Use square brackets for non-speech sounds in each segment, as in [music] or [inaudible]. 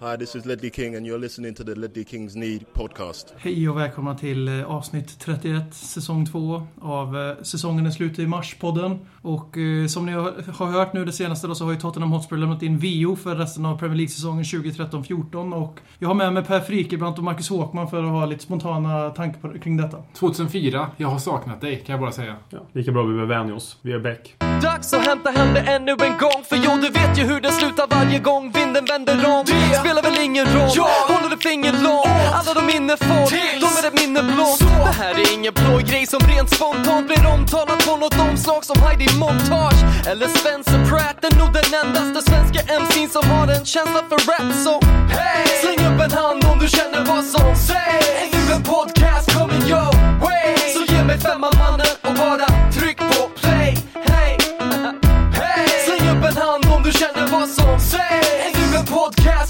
Hi, this is Ledley King and you're listening to the Ledley Kings Need podcast. Hej och välkomna till eh, avsnitt 31, säsong 2 av eh, Säsongen är slut i mars-podden. Och eh, som ni har hört nu det senaste då så har ju Tottenham Hotspur lämnat in VO för resten av Premier League-säsongen 2013-14 och jag har med mig Per Frikebrant och Marcus Håkman för att ha lite spontana tankar kring detta. 2004, jag har saknat dig kan jag bara säga. Ja, lika bra vi behöver vänja oss. Vi är back. Dags att hämta hem det ännu en gång För jo, du vet ju hur det slutar varje gång vinden vänder om Det spelar väl ingen roll, ja. håller du finger långt Alla de minne får, de är ett minne blått Det här är ingen plojgrej som rent spontant blir omtalat på något omslag som Heidi Montage. Eller Spencer Pratt är nog den endaste svenska MC'n som har en känsla för rap. Så hey! släng upp en hand om du känner vad som sägs. Är nu en podcast coming your way Så ge mig femman mannen och bara tryck på play. Hey! [laughs] Hey! Släng upp en hand om du känner vad som sägs. Är nu en podcast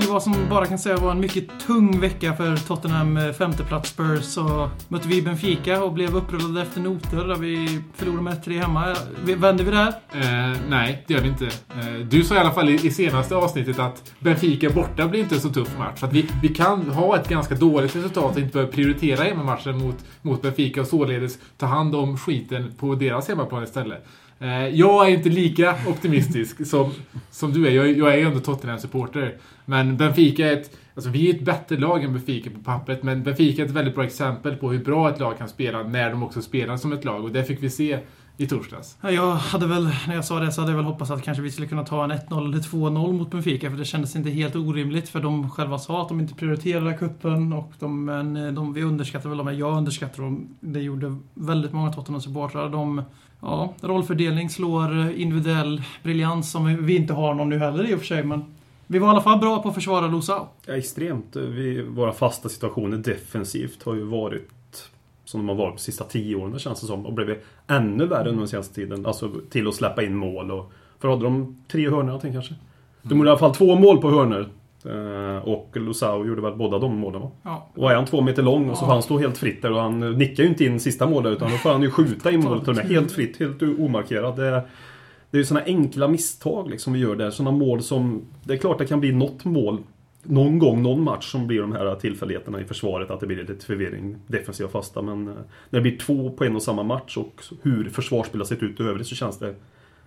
ju vad som bara kan säga var en mycket tung vecka för Tottenham eh, femteplats Spurs. Så mötte vi Benfica och blev upprullade efter noter där vi förlorade med 3 hemma. Vänder vi där? Eh, nej, det gör vi inte. Eh, du sa i alla fall i, i senaste avsnittet att Benfica borta blir inte en så tuff match. Så att vi, vi kan ha ett ganska dåligt resultat och inte behöva prioritera hemmamatchen mot, mot Benfica och således ta hand om skiten på deras hemmaplan istället. Eh, jag är inte lika optimistisk som, som du är. Jag, jag är ju ändå Tottenham-supporter. Men Benfica är ett... Alltså vi är ett bättre lag än Benfica på pappret, men Benfica är ett väldigt bra exempel på hur bra ett lag kan spela när de också spelar som ett lag. Och det fick vi se i torsdags. Ja, jag hade väl, när jag sa det, så hade jag väl hoppats att kanske vi skulle kunna ta en 1-0 eller 2-0 mot Benfica, för det kändes inte helt orimligt, för de själva sa att de inte prioriterade kuppen och de, men de, vi underskattar väl dem, jag underskattar dem. Det gjorde väldigt många Tottenham-supportrar. De, ja, rollfördelning slår individuell briljans, som vi inte har någon nu heller i och för sig, men vi var i alla fall bra på att försvara Lusau. Ja, extremt. Vi, våra fasta situationer defensivt har ju varit som de har varit de sista tio åren, känns det som. Och blivit ännu värre under den senaste tiden. Alltså till att släppa in mål. Och, för hade de tre hörnor någonting kanske? De gjorde i alla fall två mål på hörnor. Och Lusau gjorde väl båda de målen va? Ja. Och är han två meter lång och så får han stå helt fritt där och han nickar ju inte in sista målet utan då får han ju skjuta in målet med helt fritt, helt omarkerad. Det, det är ju sådana enkla misstag liksom vi gör där. Sådana mål som... Det är klart det kan bli något mål någon gång, någon match som blir de här tillfälligheterna i försvaret att det blir lite förvirring, defensiva fasta. Men när det blir två på en och samma match och hur försvarsspelet sett ut i övrigt så känns det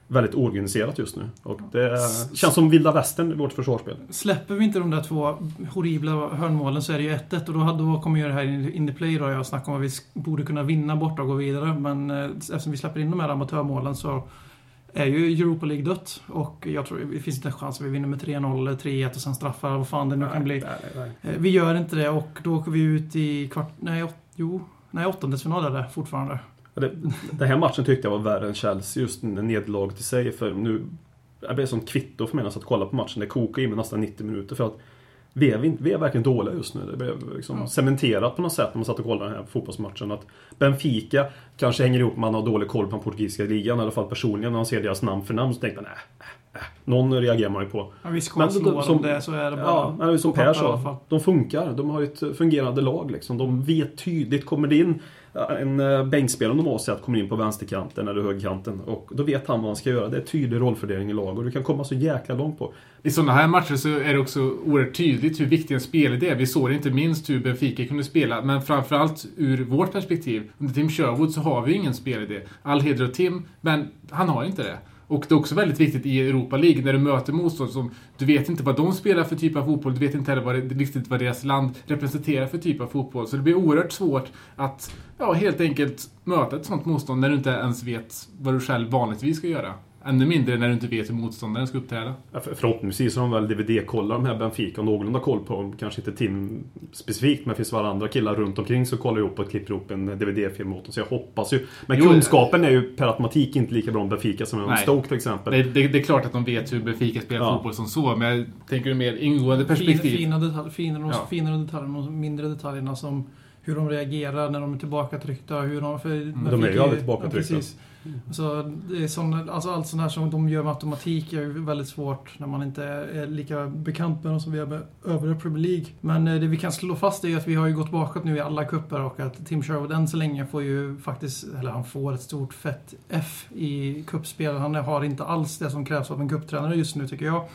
väldigt oorganiserat just nu. Och det känns som vilda västern i vårt försvarsspel. Släpper vi inte de där två horribla hörnmålen så är det ju 1-1 och då, då kommer ju det här in the play då. Jag snackar om att vi borde kunna vinna borta och gå vidare. Men eh, eftersom vi släpper in de här amatörmålen så är ju Europa League dött. Och jag tror det finns inte en chans att vi vinner med 3-0 eller 3-1 och sen straffar, vad fan det nu kan bli. Nej, nej, nej. Vi gör inte det och då åker vi ut i kvart... Nej, åt, jo. Nej, åttondelsfinal är det fortfarande. Det, den här matchen tyckte jag var värre än Chelsea, just nederlaget i sig. För nu... Det blev som kvitto för mig när jag satt och kollade på matchen. Det kokade i mig nästan 90 minuter. För att vi är, vi är verkligen dåliga just nu. Det blev liksom ja. cementerat på något sätt när man satt och kollade den här fotbollsmatchen. Att Benfica kanske hänger ihop med att man har dålig koll på den portugisiska ligan. I alla fall personligen när man ser deras namn för namn så tänkte man nej, äh, Någon reagerar man ju på. Ja, vi Men slå som, det så är det bara... Ja, som Per sa. De funkar. De har ett fungerande lag liksom. De vet tydligt. Kommer det in Eh, en eh, bänkspelare normalt sett kommer in på vänsterkanten eller högerkanten och då vet han vad han ska göra. Det är tydlig rollfördelning i lag och du kan komma så jäkla långt på. I sådana här matcher så är det också oerhört tydligt hur viktig en spelidé är. Vi såg inte minst hur Benfica kunde spela, men framförallt ur vårt perspektiv. Under Tim Sherwood så har vi ingen spelidé. All heder åt Tim, men han har inte det. Och det är också väldigt viktigt i Europa League när du möter motstånd som du vet inte vad de spelar för typ av fotboll, du vet inte heller vad det, riktigt vad deras land representerar för typ av fotboll. Så det blir oerhört svårt att ja, helt enkelt möta ett sånt motstånd när du inte ens vet vad du själv vanligtvis ska göra. Ännu mindre när du inte vet hur motståndaren ska uppträda. Ja, för, förhoppningsvis har de väl DVD-kollar de här Benfica och någorlunda koll på dem. Kanske inte Tim specifikt, men det finns väl andra killar runt omkring som kollar ihop och klipper ihop en DVD-film åt dem. Så jag hoppas ju. Men jo, kunskapen är ju per automatik inte lika bra om Benfica som om Stoke till exempel. Det, det, det, är klart att de vet hur Benfica spelar ja. fotboll som så, men jag tänker mer ingående perspektiv. Fina detaljer, finare, ja. finare detaljer och mindre detaljerna som hur de reagerar när de är tillbakatryckta. Hur de, för de är ju aldrig tillbakatryckta. Ja, precis. Så det är sån, alltså allt sånt här som de gör med automatik är ju väldigt svårt när man inte är lika bekant med dem som vi är med övriga Premier League. Men eh, det vi kan slå fast är ju att vi har ju gått bakåt nu i alla kupper och att Tim Sherwood än så länge får ju faktiskt, eller han får ett stort fett F i kuppspel. Han har inte alls det som krävs av en kupptränare just nu tycker jag.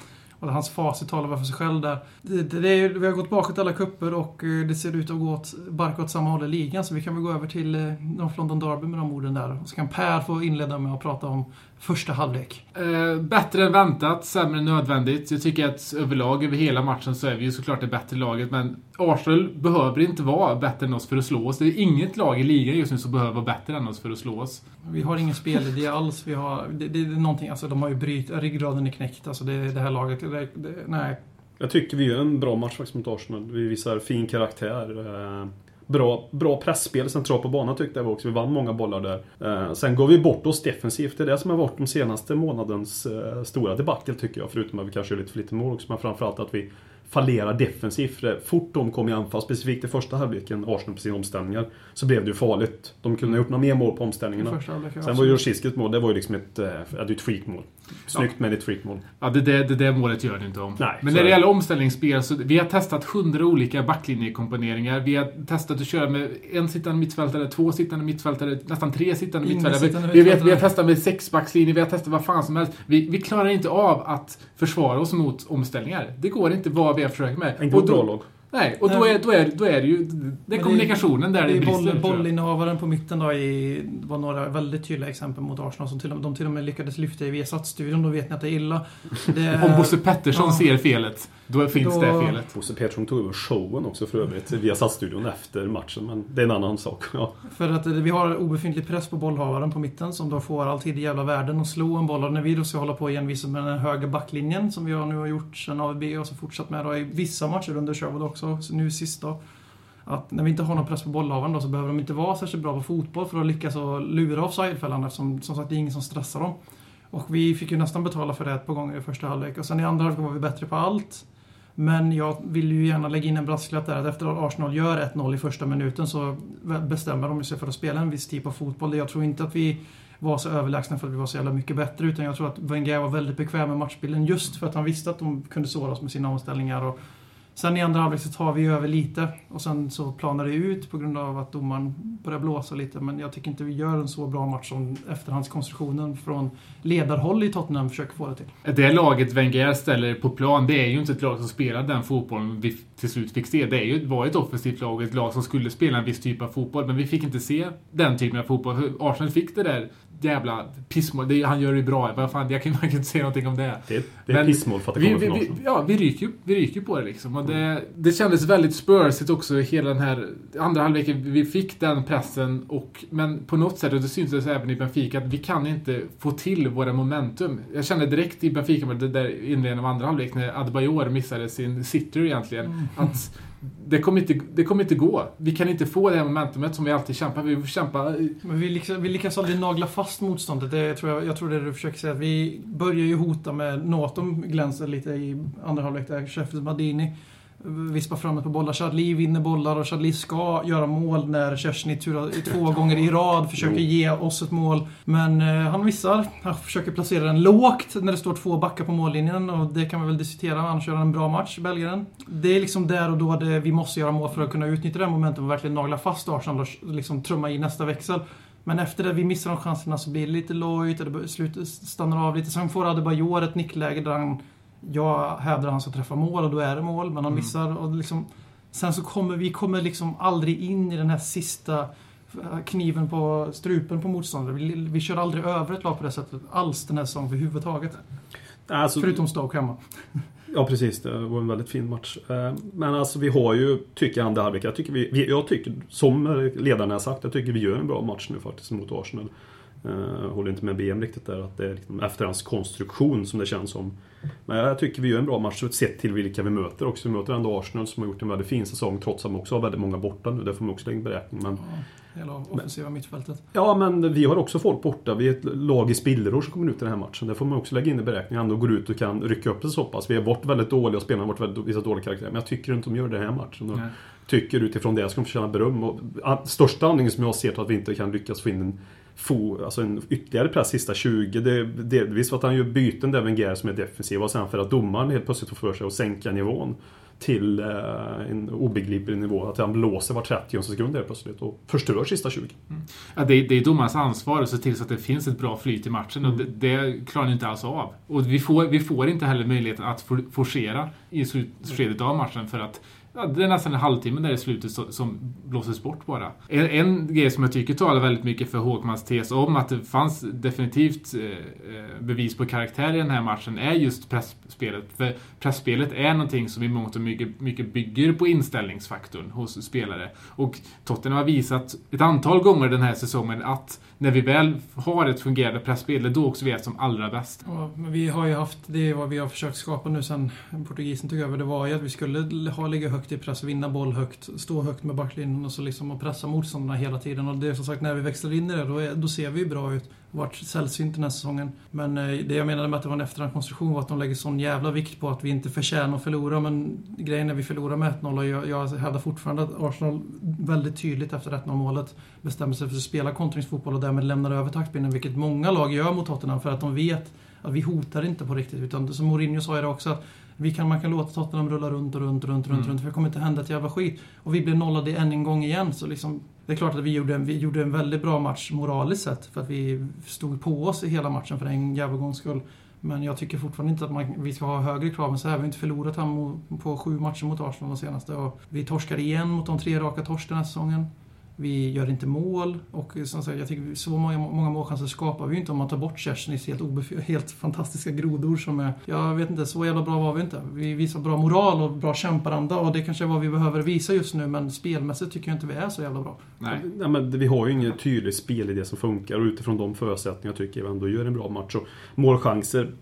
Och hans facit talar väl för sig själv där. Det, det, det är, vi har gått bakåt alla kupper och eh, det ser ut att gå åt, barka åt samma håll i ligan. Så vi kan väl gå över till eh, North London Derby med de orden där. Och så kan Per få inleda med att prata om första halvlek. Eh, bättre än väntat, sämre än nödvändigt. Jag tycker att överlag, över hela matchen, så är vi ju såklart det bättre laget. Men Arsenal behöver inte vara bättre än oss för att slå oss. Det är inget lag i ligan just nu som behöver vara bättre än oss för att slå oss. Vi har ingen spelidé alls. Vi har, det, det är någonting, alltså de har ju bryt, ryggraden är knäckt. Alltså det, det här laget, det, det, nej. Jag tycker vi gör en bra match faktiskt mot Arsenal. Vi visar fin karaktär. Bra, bra pressspel centralt på banan tyckte jag också. Vi vann många bollar där. Eh, sen går vi bort oss defensivt. Det är det som har varit de senaste månadens eh, stora debacle tycker jag. Förutom att vi kanske gör lite för lite mål också. Men framförallt att vi fallerar defensivt. Fort de kom i anfall, specifikt i första halvleken, Arsenal på sina omställningar, så blev det ju farligt. De kunde ha gjort några mer mål på omställningarna. Halvlek, ja, Sen var ju Rosickis mål, det var ju liksom ett, eh, ett freakmål. Snyggt men ett freakmål. Ja, det, det, det där målet gör det inte om. Nej, Men när det gäller omställningsspel så vi har testat hundra olika backlinjekomponeringar. Vi har testat att köra med en sittande mittfältare, två sittande mittfältare, nästan tre sittande mittfältare. sittande vi, vi, mittfältare. vi har testat med sexbackslinje, vi har testat vad fan som helst. Vi, vi klarar inte av att försvara oss mot omställningar. Det går inte vad vi har försökt med. Inte Och då-. Nej, och då är, då, är, då är det ju... Det är kommunikationen där det, det är brister. boll, jag. bollinnehavaren på mitten då i, var några väldigt tydliga exempel mot Arsenal som till, och- de till och med lyckades lyfta i Viasat-studion. Då vet ni att det är illa. [laughs] Det, Om Bosse Pettersson Ja. ser felet, då finns Då- det felet. Bosse Pettersson tog över showen också för övrigt. via satt-studion efter matchen. Men det är en annan sak. Ja. För att eh, vi har obefintlig press på bollhavaren på mitten som då får alltid i jävla världen att slå en boll. Och när vi då ska hålla på envisa med den höga backlinjen som vi har nu har gjort sedan AVB och så fortsatt med då i vissa matcher under Sherwood också, så nu sist då. Att när vi inte har någon press på bollhavaren då så behöver de inte vara särskilt bra på fotboll för att lyckas att lura offsidefällan eftersom som sagt det är ingen som stressar dem. Och vi fick ju nästan betala för det ett par gånger i första halvlek och sen i andra halvlek var vi bättre på allt. Men jag vill ju gärna lägga in en brasklapp där att efter att Arsenal gör 1-0 i första minuten så bestämmer de sig för att spela en viss typ av fotboll. Jag tror inte att vi var så överlägsna för att vi var så jävla mycket bättre utan jag tror att Wenger var väldigt bekväm med matchbilden just för att han visste att de kunde såra oss med sina omställningar. Och sen i andra halvlek så tar vi över lite och sen så planar det ut på grund av att domaren börjar blåsa lite men jag tycker inte vi gör en så bra match som efterhandskonstruktionen från ledarhåll i Tottenham försöker få det till. Det laget Wenger ställer på plan, det är ju inte ett lag som spelar den fotbollen vi till slut fick se. Det är ju, var ju ett offensivt lag ett lag som skulle spela en viss typ av fotboll, men vi fick inte se den typen av fotboll. Arsenal fick det där jävla pissmål. Han gör det ju bra. Vad fan, jag kan kan inte säga någonting om det. Det, det är Men pissmål för att det Vi, kommer vi, från vi, ja, vi ryker ju vi ryker på det liksom. Och det, det kändes väldigt spursigt också, hela den här andra halvleken. Vi fick den pressen, och, men på något sätt, och det syntes även i Benfica, att vi kan inte få till våra momentum. Jag kände direkt i Benfica, med det där inledningen av andra halvlek, när Adebayor missade sin sitter egentligen, att det kommer, inte, det kommer inte gå. Vi kan inte få det här momentumet som vi alltid kämpar. Vi får kämpa Men vi lyckas, vi lyckas aldrig nagla fast motståndet. Det tror jag, jag tror det är det du försöker säga. Vi börjar ju hota med Nato glänser lite i andra halvlek där. Sheffield Madini vispar framåt på bollar. Chadli vinner bollar och Chadli ska göra mål när Kersny turar, två gånger i rad försöker ge oss ett mål. Men eh, han missar. Han försöker placera den lågt när det står två backar på mållinjen och det kan man väl diskutera. Annars gör han en bra match, belgaren. Det är liksom där och då det, vi måste göra mål för att kunna utnyttja det momentet och verkligen nagla fast Arsenal och liksom trumma i nästa växel. Men efter det vi missar de chanserna så blir det lite lojt det stannar av lite. Sen får Adebayor ett nickläge där han... Jag hävdar att han ska träffa mål och då är det mål, men han missar. Och liksom, sen så kommer vi kommer liksom aldrig in i den här sista eh, kniven på strupen på motståndare. Vi, vi kör aldrig över ett lag på det sättet alls den här säsongen överhuvudtaget. Alltså, Förutom Stoke hemma. Ja precis, det var en väldigt fin match. Eh, Men alltså vi har ju, tycker jag, andra halvlek. Jag tycker, vi, jag tycker, som ledarna har sagt, jag tycker vi gör en bra match nu faktiskt mot Arsenal. Jag håller inte med BM riktigt där, att det är liksom efterhandskonstruktion som det känns som. Men jag tycker vi gör en bra match sett till vilka vi möter också. Vi möter ändå Arsenal som har gjort en väldigt fin säsong trots att de också har väldigt många borta nu. Det får man också lägga in beräkning. Men, Hela offensiva mittfältet. ja men vi har också folk borta. Vi är ett lag i spillror som kommer ut i den här matchen. Det får man också lägga in i beräkningen. Ändå går ut och kan rycka upp det så pass. Vi har varit väldigt dåliga och spelarna har varit väldigt, visat dåliga karaktärer. Men jag tycker inte de gör det här matchen. Nej. tycker utifrån det ska de förtjäna beröm. Och största anledningen som jag ser till att vi inte kan lyckas få in en, få, alltså en ytterligare press sista 20. Det delvis för att han gör byten där Wenger som är defensiva och sen för att domaren helt plötsligt får för sig att sänka nivån till eh, en obegriplig nivå. Att han blåser var 30 sekund helt plötsligt och förstör sista 20. Mm. Ja, det, är, det är domarens ansvar att se till så att det finns ett bra flyt i matchen mm. och det, det klarar ni inte alls av. Och vi får, vi får inte heller möjligheten att forcera i slutskedet av matchen för att ja, det är nästan en halvtimme där i slutet som, blåses bort bara. En, en grej som jag tycker talar väldigt mycket för Håkmans tes om att det fanns definitivt eh, eh, bevis på karaktär i den här matchen är just pressspelet. För pressspelet är någonting som i mångt och mycket, mycket bygger på inställningsfaktorn hos spelare. Och Tottenham har visat ett antal gånger den här säsongen att när vi väl har ett fungerande pressspel, det är då också vi är som allra bäst. Ja, men vi har ju haft, det är vad vi har försökt skapa nu sen portugisen tog över, det var ju att vi skulle ha ligga högt i press, vinna boll högt, stå högt med backlinjen och så liksom och pressa motståndarna hela tiden. Och det är som sagt, när vi växlar in i det, då, är, då ser vi ju bra ut Det har varit sällsynt den här säsongen. Men eh, det jag menade med att det var en efterhandskonstruktion var att de lägger sån jävla vikt på att vi inte förtjänar att förlora. Men grejen är att vi förlorar med 1-0 och jag, jag hävdar fortfarande att Arsenal väldigt tydligt efter 1-0 målet bestämmer sig för att spela kontringsfotboll och därmed lämnar över taktpinnen, vilket många lag gör mot Tottenham för att de vet att vi hotar inte på riktigt. Utan som Mourinho sa ju det också, att vi kan, man kan låta Tottenham rulla runt och runt och runt, mm. runt, runt, för det kommer inte hända ett jävla skit. Och vi blir nollade än en gång igen, så liksom det är klart att vi gjorde, en, vi gjorde en väldigt bra match moraliskt sett för att vi stod på oss i hela matchen för en jävla gångs skull. Men jag tycker fortfarande inte att man, vi ska ha högre krav än så här. Vi har inte förlorat här på sju matcher mot Arsenal de senaste. Och vi torskar igen mot de tre raka torsk den här säsongen. Vi gör inte mål och som sagt, jag tycker så många, många målchanser skapar vi ju inte om man tar bort Kerstnys helt, helt fantastiska grodor som är... Jag vet inte, så jävla bra var vi inte. Vi visar bra moral och bra kämparanda och det kanske är vad vi behöver visa just nu men spelmässigt tycker jag inte vi är så jävla bra. Nej, Nej men vi har ju ingen tydlig spelidé som funkar och utifrån de förutsättningarna tycker jag ändå gör en bra match. Och målchanser,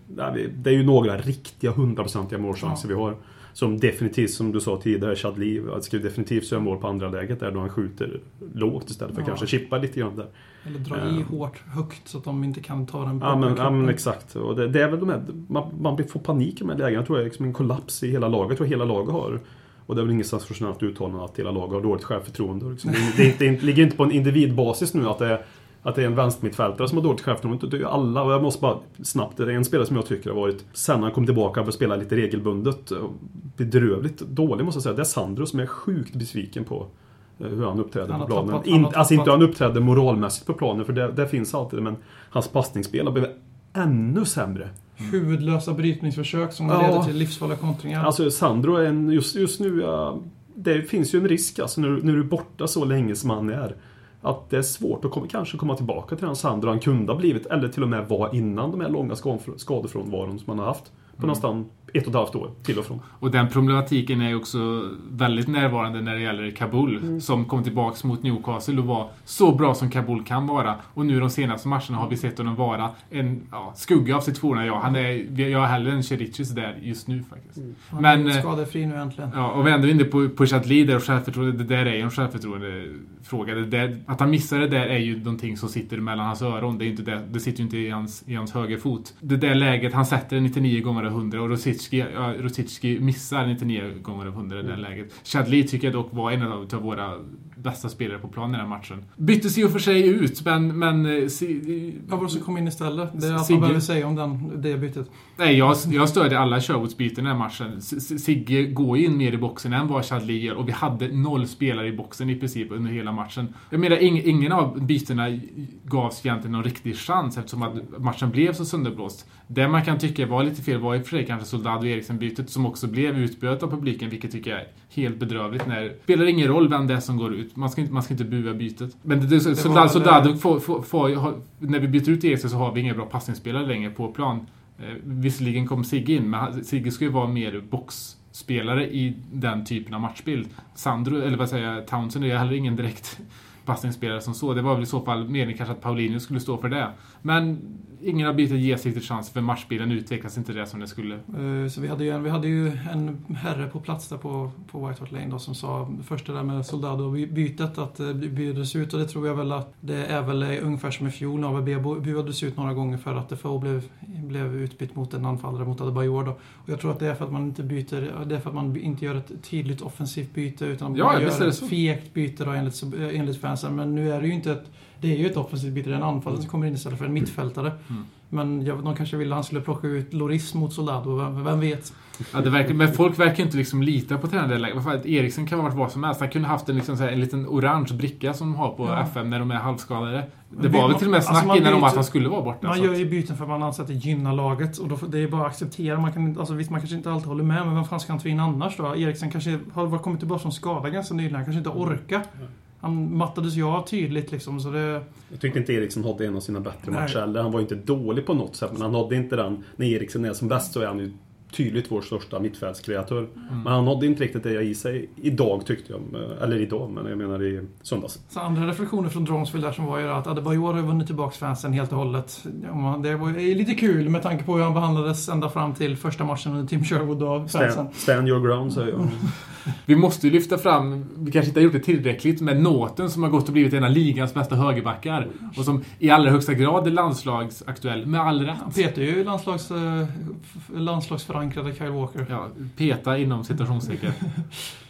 det är ju några riktiga hundraprocentiga målchanser ja. vi har. Som definitivt, som du sa tidigare, Chadli ska definitivt göra mål på andra läget där då han skjuter lågt istället för att kanske chippa lite grann där. Eller dra i uh, hårt, högt så att de inte kan ta den ja, men, ja men exakt. Och det, det, är väl de här, man, man får panik i de här lägena. Jag tror det är liksom en kollaps i hela laget. Jag tror hela laget har och det är väl inget sensationellt uttalande att hela laget har dåligt självförtroende. Liksom. Det, inte, det ligger inte på en individbasis nu att det är att det är en vänstermittfältare som har dåligt självförtroende. Det är ju alla. Och jag måste bara snabbt, det är en spelare som jag tycker har varit, sen han kom tillbaka för att spela lite regelbundet, bedrövligt dålig måste jag säga. Det är Sandro som är sjukt besviken på eh, hur han uppträder han på planen. Tappat, In, alltså inte hur han uppträder moralmässigt på planen, för det, det finns alltid men hans passningsspel har blivit ännu sämre. Huvudlösa brytningsförsök som ja. leder till livsfarliga kontringar. Alltså Sandro är en, just, just nu, det finns ju en risk alltså när, när du är borta så länge som han är att det är svårt att komma, kanske komma tillbaka till den Sandro han kunde ha blivit, eller till och med var innan de här långa skadefrånvaron som han har haft på mm. nästan ett och ett halvt år till och från. Och den problematiken är också väldigt närvarande när det gäller Kabul mm. som kom tillbaks mot Newcastle och var så bra som Kabul kan vara. Och nu de senaste matcherna har vi sett honom vara en ja, skugga av sitt forna ja, han är, Jag har hellre en Cherichis där just nu faktiskt. Mm. Men, han är skadefri nu äntligen. Ja, och vi är ändå inne på, på Chatli där och självförtroende. Det där är ju en självförtroendefråga. Det där, att han missar det där är ju någonting som sitter mellan hans öron. Det, är inte det, det sitter ju inte i hans, i hans höger fot. Det där läget, han sätter 99 gånger av 100 och Rosic Rosicki, ja, Rosicki missar 99 gånger av 100 i det mm. läget. Chadli tycker jag dock var en av, av våra bästa spelare på plan i den här matchen. Byttes ju för sig ut, men... men eh, si, var det som kom in istället? Det är allt man behöver säga om den, det bytet. Nej, jag, jag stödjer alla Sherwoods-byten i den här matchen. Sigge går in mer i boxen än vad Chadli gör och vi hade noll spelare i boxen i princip under hela matchen. Jag menar, ingen av bytena gavs egentligen någon riktig chans eftersom att matchen blev så sönderblåst. Det man kan tycka var lite fel var i och för sig kanske Soldado Eriksen-bytet som också blev utböt av publiken, vilket tycker jag är helt bedrövligt. När, det spelar ingen roll vem det är som går ut. Man ska inte, man ska inte bua bytet. Men det, det, det Soldado, Soldado får, får, får, när vi byter ut Eriksen så har vi inga bra passningsspelare längre på plan. Eh, visserligen kom Sigge in, men Sigge ska ju vara mer boxspelare i den typen av matchbild. Sandro, eller vad säger jag, Townsend är heller ingen direkt [laughs] passningsspelare som så. Det var väl i så fall meningen kanske att Paulinho skulle stå för det. Men ingen har bytet ges riktigt chans för matchbilden utvecklas inte det som det skulle. Uh, så vi hade ju en, vi hade ju en herre på plats där på, på White Hart Lane då, som sa först det där med Soldado-bytet att det byttes ut och det tror jag väl att det är väl ungefär som i fjol när AVB buades ut några gånger för att Defoe blev blev utbytt mot en anfallare mot Adebayor då. Och jag tror att det är för att man inte byter, det är för att man inte gör ett tydligt offensivt byte utan Ja, man gör ett fegt byte då enligt, enligt fansen. Men nu är det ju inte ett, det är ju ett offensivt byte, det är en anfallare som kommer in istället för en mittfältare. Mm. Men jag, de kanske ville att han skulle plocka ut Loris mot Soldado, vem, vem vet? Ja, verkar, men folk verkar inte liksom lita på tränaren längre. Eriksen kan ha varit vad som helst. Han kunde haft en, liksom, här, en liten orange bricka som de har på Ja. FM när de är halvskadade. Det var väl till och med alltså, snack man innan om att han skulle vara borta. Man gör ju byten för att man anser att det gynnar laget och då, får- det är bara att acceptera. Man kan, alltså, visst, man kanske inte alltid håller med, men vem fan ska han ta in annars då? Eriksen kanske har kommit tillbaka från skada ganska nyligen. Han kanske inte orkar. Han mattades ju av tydligt liksom, så det... Jag tyckte inte Eriksen hade en av sina bättre Nej. matcher heller. Han var inte dålig på något sätt, men han hade inte den... När Eriksen är som bäst så är han ju tydligt vår största mittfältskreatör. Mm. Men han nådde inte riktigt det i sig idag tyckte jag. Eller idag, men jag menar i söndags. Så andra reflektioner från Dronsville där som var ju att Adebayor har vunnit tillbaka fansen helt och hållet. Ja, Det var ju lite kul med tanke på hur han behandlades ända fram till första matchen under Tim Sherwood av fansen. Stand, stand your ground, säger jag. Vi måste ju lyfta fram, vi kanske inte har gjort det tillräckligt, med Nåten som har gått och blivit en av ligans bästa högerbackar. Och som i allra högsta grad är landslagsaktuell, med all rätt. Han petar ju landslags, eh, f- landslagsförankrade Kyle Walker. Ja, peta inom citationstecken. [laughs]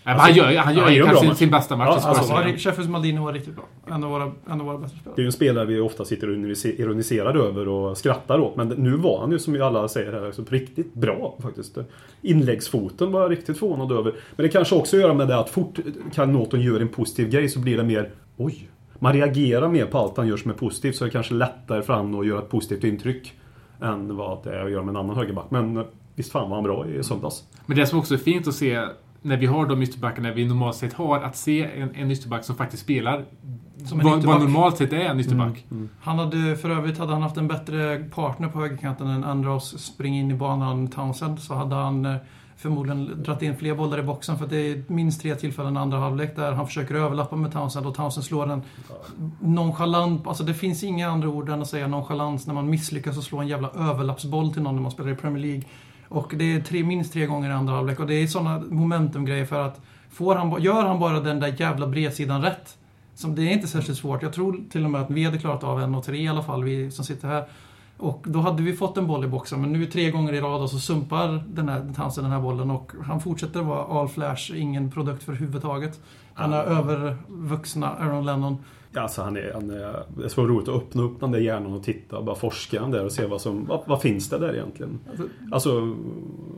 Nej, men han gör, han gör han gör en kanske sin bästa match Ja, i alltså, Alltså, Sheffields Maldini var riktigt bra. En av våra, en av våra bästa spelare. Det är ju en spelare vi ofta sitter och ironiser- ironiserar över och skrattar åt. Men nu var han ju, som ju alla säger här, så riktigt bra faktiskt. Inläggsfoten var jag riktigt förvånad över. Men det kanske också gör med det att fort kan Norton göra en positiv grej så blir det mer Oj! Man reagerar mer på allt han gör som är positivt så det är kanske lättare för honom att göra ett positivt intryck. Än vad det är att göra med en annan högerback. Men eh, visst fan var han bra i söndags. Men det som också är fint att se när vi har de ytterbackarna vi normalt sett har, att se en, en ytterback som faktiskt spelar Som en vad, vad normalt sett är en ytterback. Han hade, för övrigt hade han haft en bättre partner på högerkanten än Andros spring in i banan Townsend så hade han eh, förmodligen dragit in fler bollar i boxen för det är minst tre tillfällen i andra halvlek där han försöker överlappa med Townsend och Townsend slår en nonchalant, alltså det finns inga andra ord än att säga nonchalans när man misslyckas och slå en jävla överlappsboll till någon när man spelar i Premier League. Och det är tre, minst tre gånger i andra halvlek och det är sådana momentumgrejer för att får han, gör han bara den där jävla bredsidan rätt som det är inte särskilt svårt. Jag tror till och med att vi hade klarat av en och tre i alla fall, vi som sitter här. Och då hade vi fått en boll i boxen, men nu tre gånger i rad och så sumpar den här Townsend den här bollen och han fortsätter vara all flash, ingen produkt för huvudtaget. Han är övervuxna Aaron Lennon. Ja, Alltså han är, han är, det är så roligt att öppna upp den där hjärnan och titta och bara forska den där och se vad som, vad, vad finns det där egentligen? Alltså,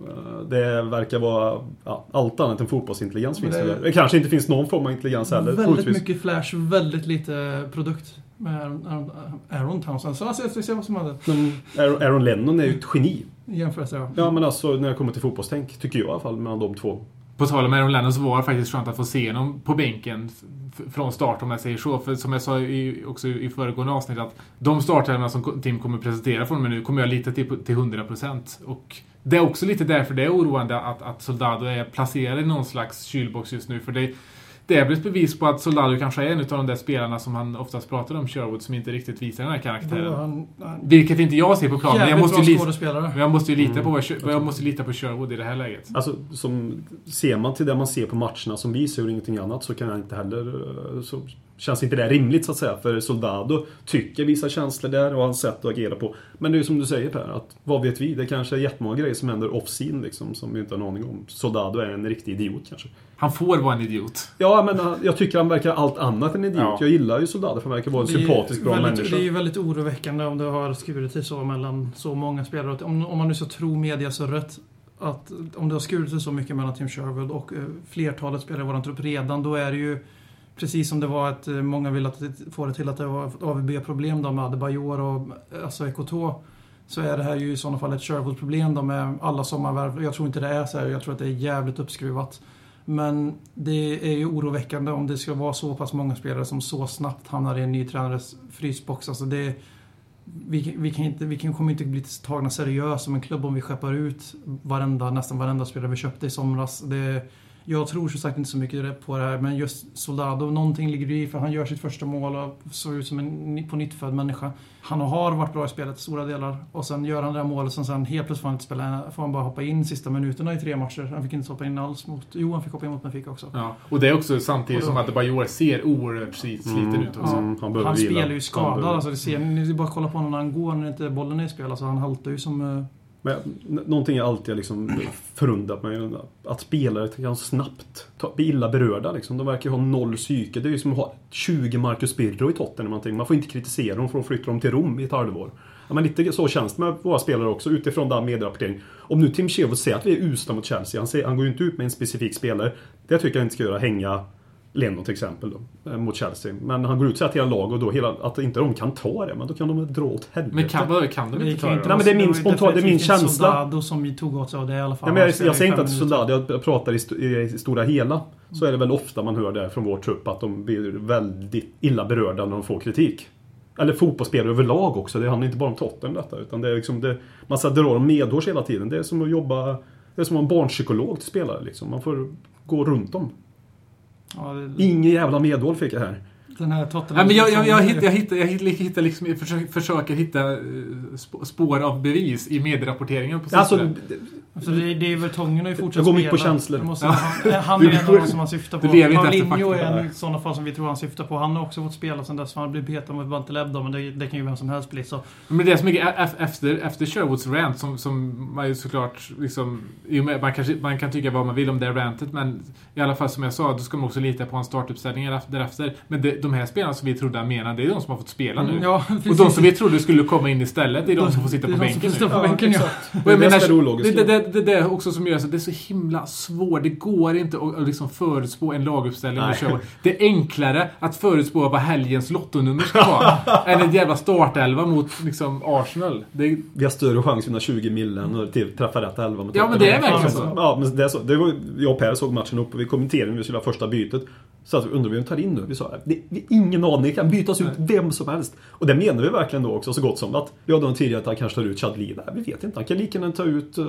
eh, det verkar vara ja, allt annat än fotbollsintelligens finns det det-. Det kanske inte finns någon form av intelligens heller. Väldigt troligtvis. mycket flash, väldigt lite produkt. Med Aaron, Aaron, Townsend. Så alltså, jag ska se vad som händer. Men Aaron, Aaron Lennon är ju ett geni. Jämförelse, ja. Ja men alltså när det kommer till fotbollstänk, tycker jag i alla fall, mellan de två. På tal om Aaron Lennon så var det faktiskt skönt att få se honom på bänken från start om jag säger så. För som jag sa i, också i föregående avsnitt att de startelvorna som Tim kommer presentera från mig nu kommer jag lita till till 100%. Och det är också lite därför det är oroande att, att Soldado är placerad i någon slags kylbox just nu. För det, det är väl ett bevis på att Soldado kanske är en av de där spelarna som han oftast pratar om, Sherwood, som inte riktigt visar den här karaktären. han, han, Vilket inte jag ser på planen. men Jag måste, ju lita, men jag måste ju lita på, vad Sher- jag måste lita på Sherwood i det här läget. Alltså, som, ser man till det man ser på matcherna som vi ser och ingenting annat så kan jag inte heller... eh, Så känns inte det rimligt så att säga. För Soldado tycker vissa känslor där och hans sätt att agera på. Men det är ju som du säger Per, att vad vet vi? Det kanske är jättemånga grejer som händer off-scene liksom, som vi inte har en aning om. Soldado är en riktig idiot kanske. Han får vara en idiot. Ja, men uh, jag tycker han verkar allt annat än idiot. Ja. Jag gillar ju Soldado för han verkar vara en sympatisk, bra väldigt, människa. Det är ju väldigt oroväckande om det har skurit sig så mellan så många spelare. Om, om man nu ska tro mediasurret att om det har skurit sig så mycket mellan Tim Sherwood och eh, flertalet spelare i vår trupp redan, då är det ju Precis som det var att eh, många ville att få det till att det var ett AVB-problem med Adebayor och eh, alltså Ekotå Så är det här ju i sådana fall ett körkortsproblem med alla sommarvärv. Jag tror inte det är så här. Jag tror att det är jävligt uppskruvat. Men det är ju oroväckande om det ska vara så pass många spelare som så snabbt hamnar i en ny tränares frysbox. Alltså det, vi, vi, kan inte, vi kan, kommer inte bli tagna seriöst som en klubb om vi skeppar ut varenda, nästan varenda spelare vi köpte i somras. Det, jag tror som sagt inte så mycket på det här, men just Soldado, någonting ligger det i för han gör sitt första mål och såg ut som en på nytt född människa. Han har varit bra i spelet i stora delar och sen gör han det här målet som sen helt plötsligt får han inte spela, får han bara hoppa in sista minuterna i tre matcher. Han fick inte hoppa in alls mot, jo han fick hoppa in mot Benfica också. Ja. Och det är också samtidigt Och då- som att Adebayor ser oerhört sli- sliten ut också. Mm, han Han spelar ju skadad. Alltså, det ser, ni bara kolla på honom när han går när inte bollen är i spel. Alltså, han haltar ju som... Men någonting jag alltid liksom förundrat mig Att spelare kan snabbt bli illa berörda. Liksom. De verkar ju ha noll psyke. Det är ju som att ha 20 Marcus Birro i Tottenham. Man får inte kritisera dem för att flytta dem till Rom i ett halvår. Ja, men lite så känns det med våra spelare också utifrån den medierapporteringen. Om nu Tim Sherwood säger att vi är usla mot Chelsea. Han, säger, han går ju inte ut med en specifik spelare. Det tycker jag inte ska göra. Hänga Leno till exempel då, eh, mot Chelsea. Men han går ut och att hela laget och då hela, att inte de kan ta det. Men då kan de dra åt helvete. Men kan, kan de det inte kan ta inte det? Nej, då? men det är min var ju spontan- det är min inte känsla. Soldado som vi tog åt sig av det i alla fall. Ja, men jag, jag i säger inte att. Soldado, jag pratar i, st i stora hela. Så är det väl ofta man hör det från vår trupp att de blir väldigt illa berörda när de får kritik. Eller fotbollsspelare överlag också. Det handlar inte bara om Tottenham detta. Utan det är liksom det, man ska dra dem medhårs hela tiden. Det är som att jobba... Det är som att vara en barnpsykolog till spelare liksom. Man får gå runt dem. Ja, det, Ingen jävla medhåll fick jag här den här Tottenham... Nej, men jag, jag, jag, hittar, jag, hittar, jag hittar, liksom, jag försöker, försöker hitta eh, sp- spår av bevis i medierapporteringen på Alltså, sistone. Alltså, det, det är väl Tången har ju fortsatt Jag går mycket på spela. känslor. Det Måste, Ja. han, han är en av dem som han syftar på. Paulinho är en sådana fall som vi tror han syftar på. Han har också fått spela sen dess för han blev petad mot Banteleb då, men det, det kan ju vem som helst bli. Så. Men det är så mycket e- e- efter, efter Sherwoods rant som, som man ju såklart liksom... Man, kanske, man kan tycka vad man vill om det rantet men i alla fall som jag sa, då ska man också lita på hans startuppställningar efter- därefter. Men det, de här spelarna som vi trodde han menade, det är de som har fått spela nu. Ja, Och de som vi trodde skulle komma in istället, det är de som får sitta Det på bänken nu. på bänken, ja. Och jag Det är det menar, det, det, det, det är också som gör så det är så himla svårt. Det går inte att, att liksom förutspå en laguppställning och köra. Det är enklare att förutspå vad helgens lottonummer ska vara [laughs] än ett jävla startelva mot liksom, Arsenal. Det, Vi har större chans att vinna 20 millen och träffa rätt 11 mot Ja, men det är verkligen Ja, så. Ja, men det är så. Det var, jag och Per såg matchen upp och vi kommenterade när vi skulle ha första bytet. Så att vi undrade vem tar in nu? Vi sa det, vi har ingen aning, det kan bytas ut vem som helst. Och det menar vi verkligen då också så gott som att vi hade tidigare att han kanske tar ut Chadli. Nej, vi vet inte. Han kan lika gärna ta ut uh,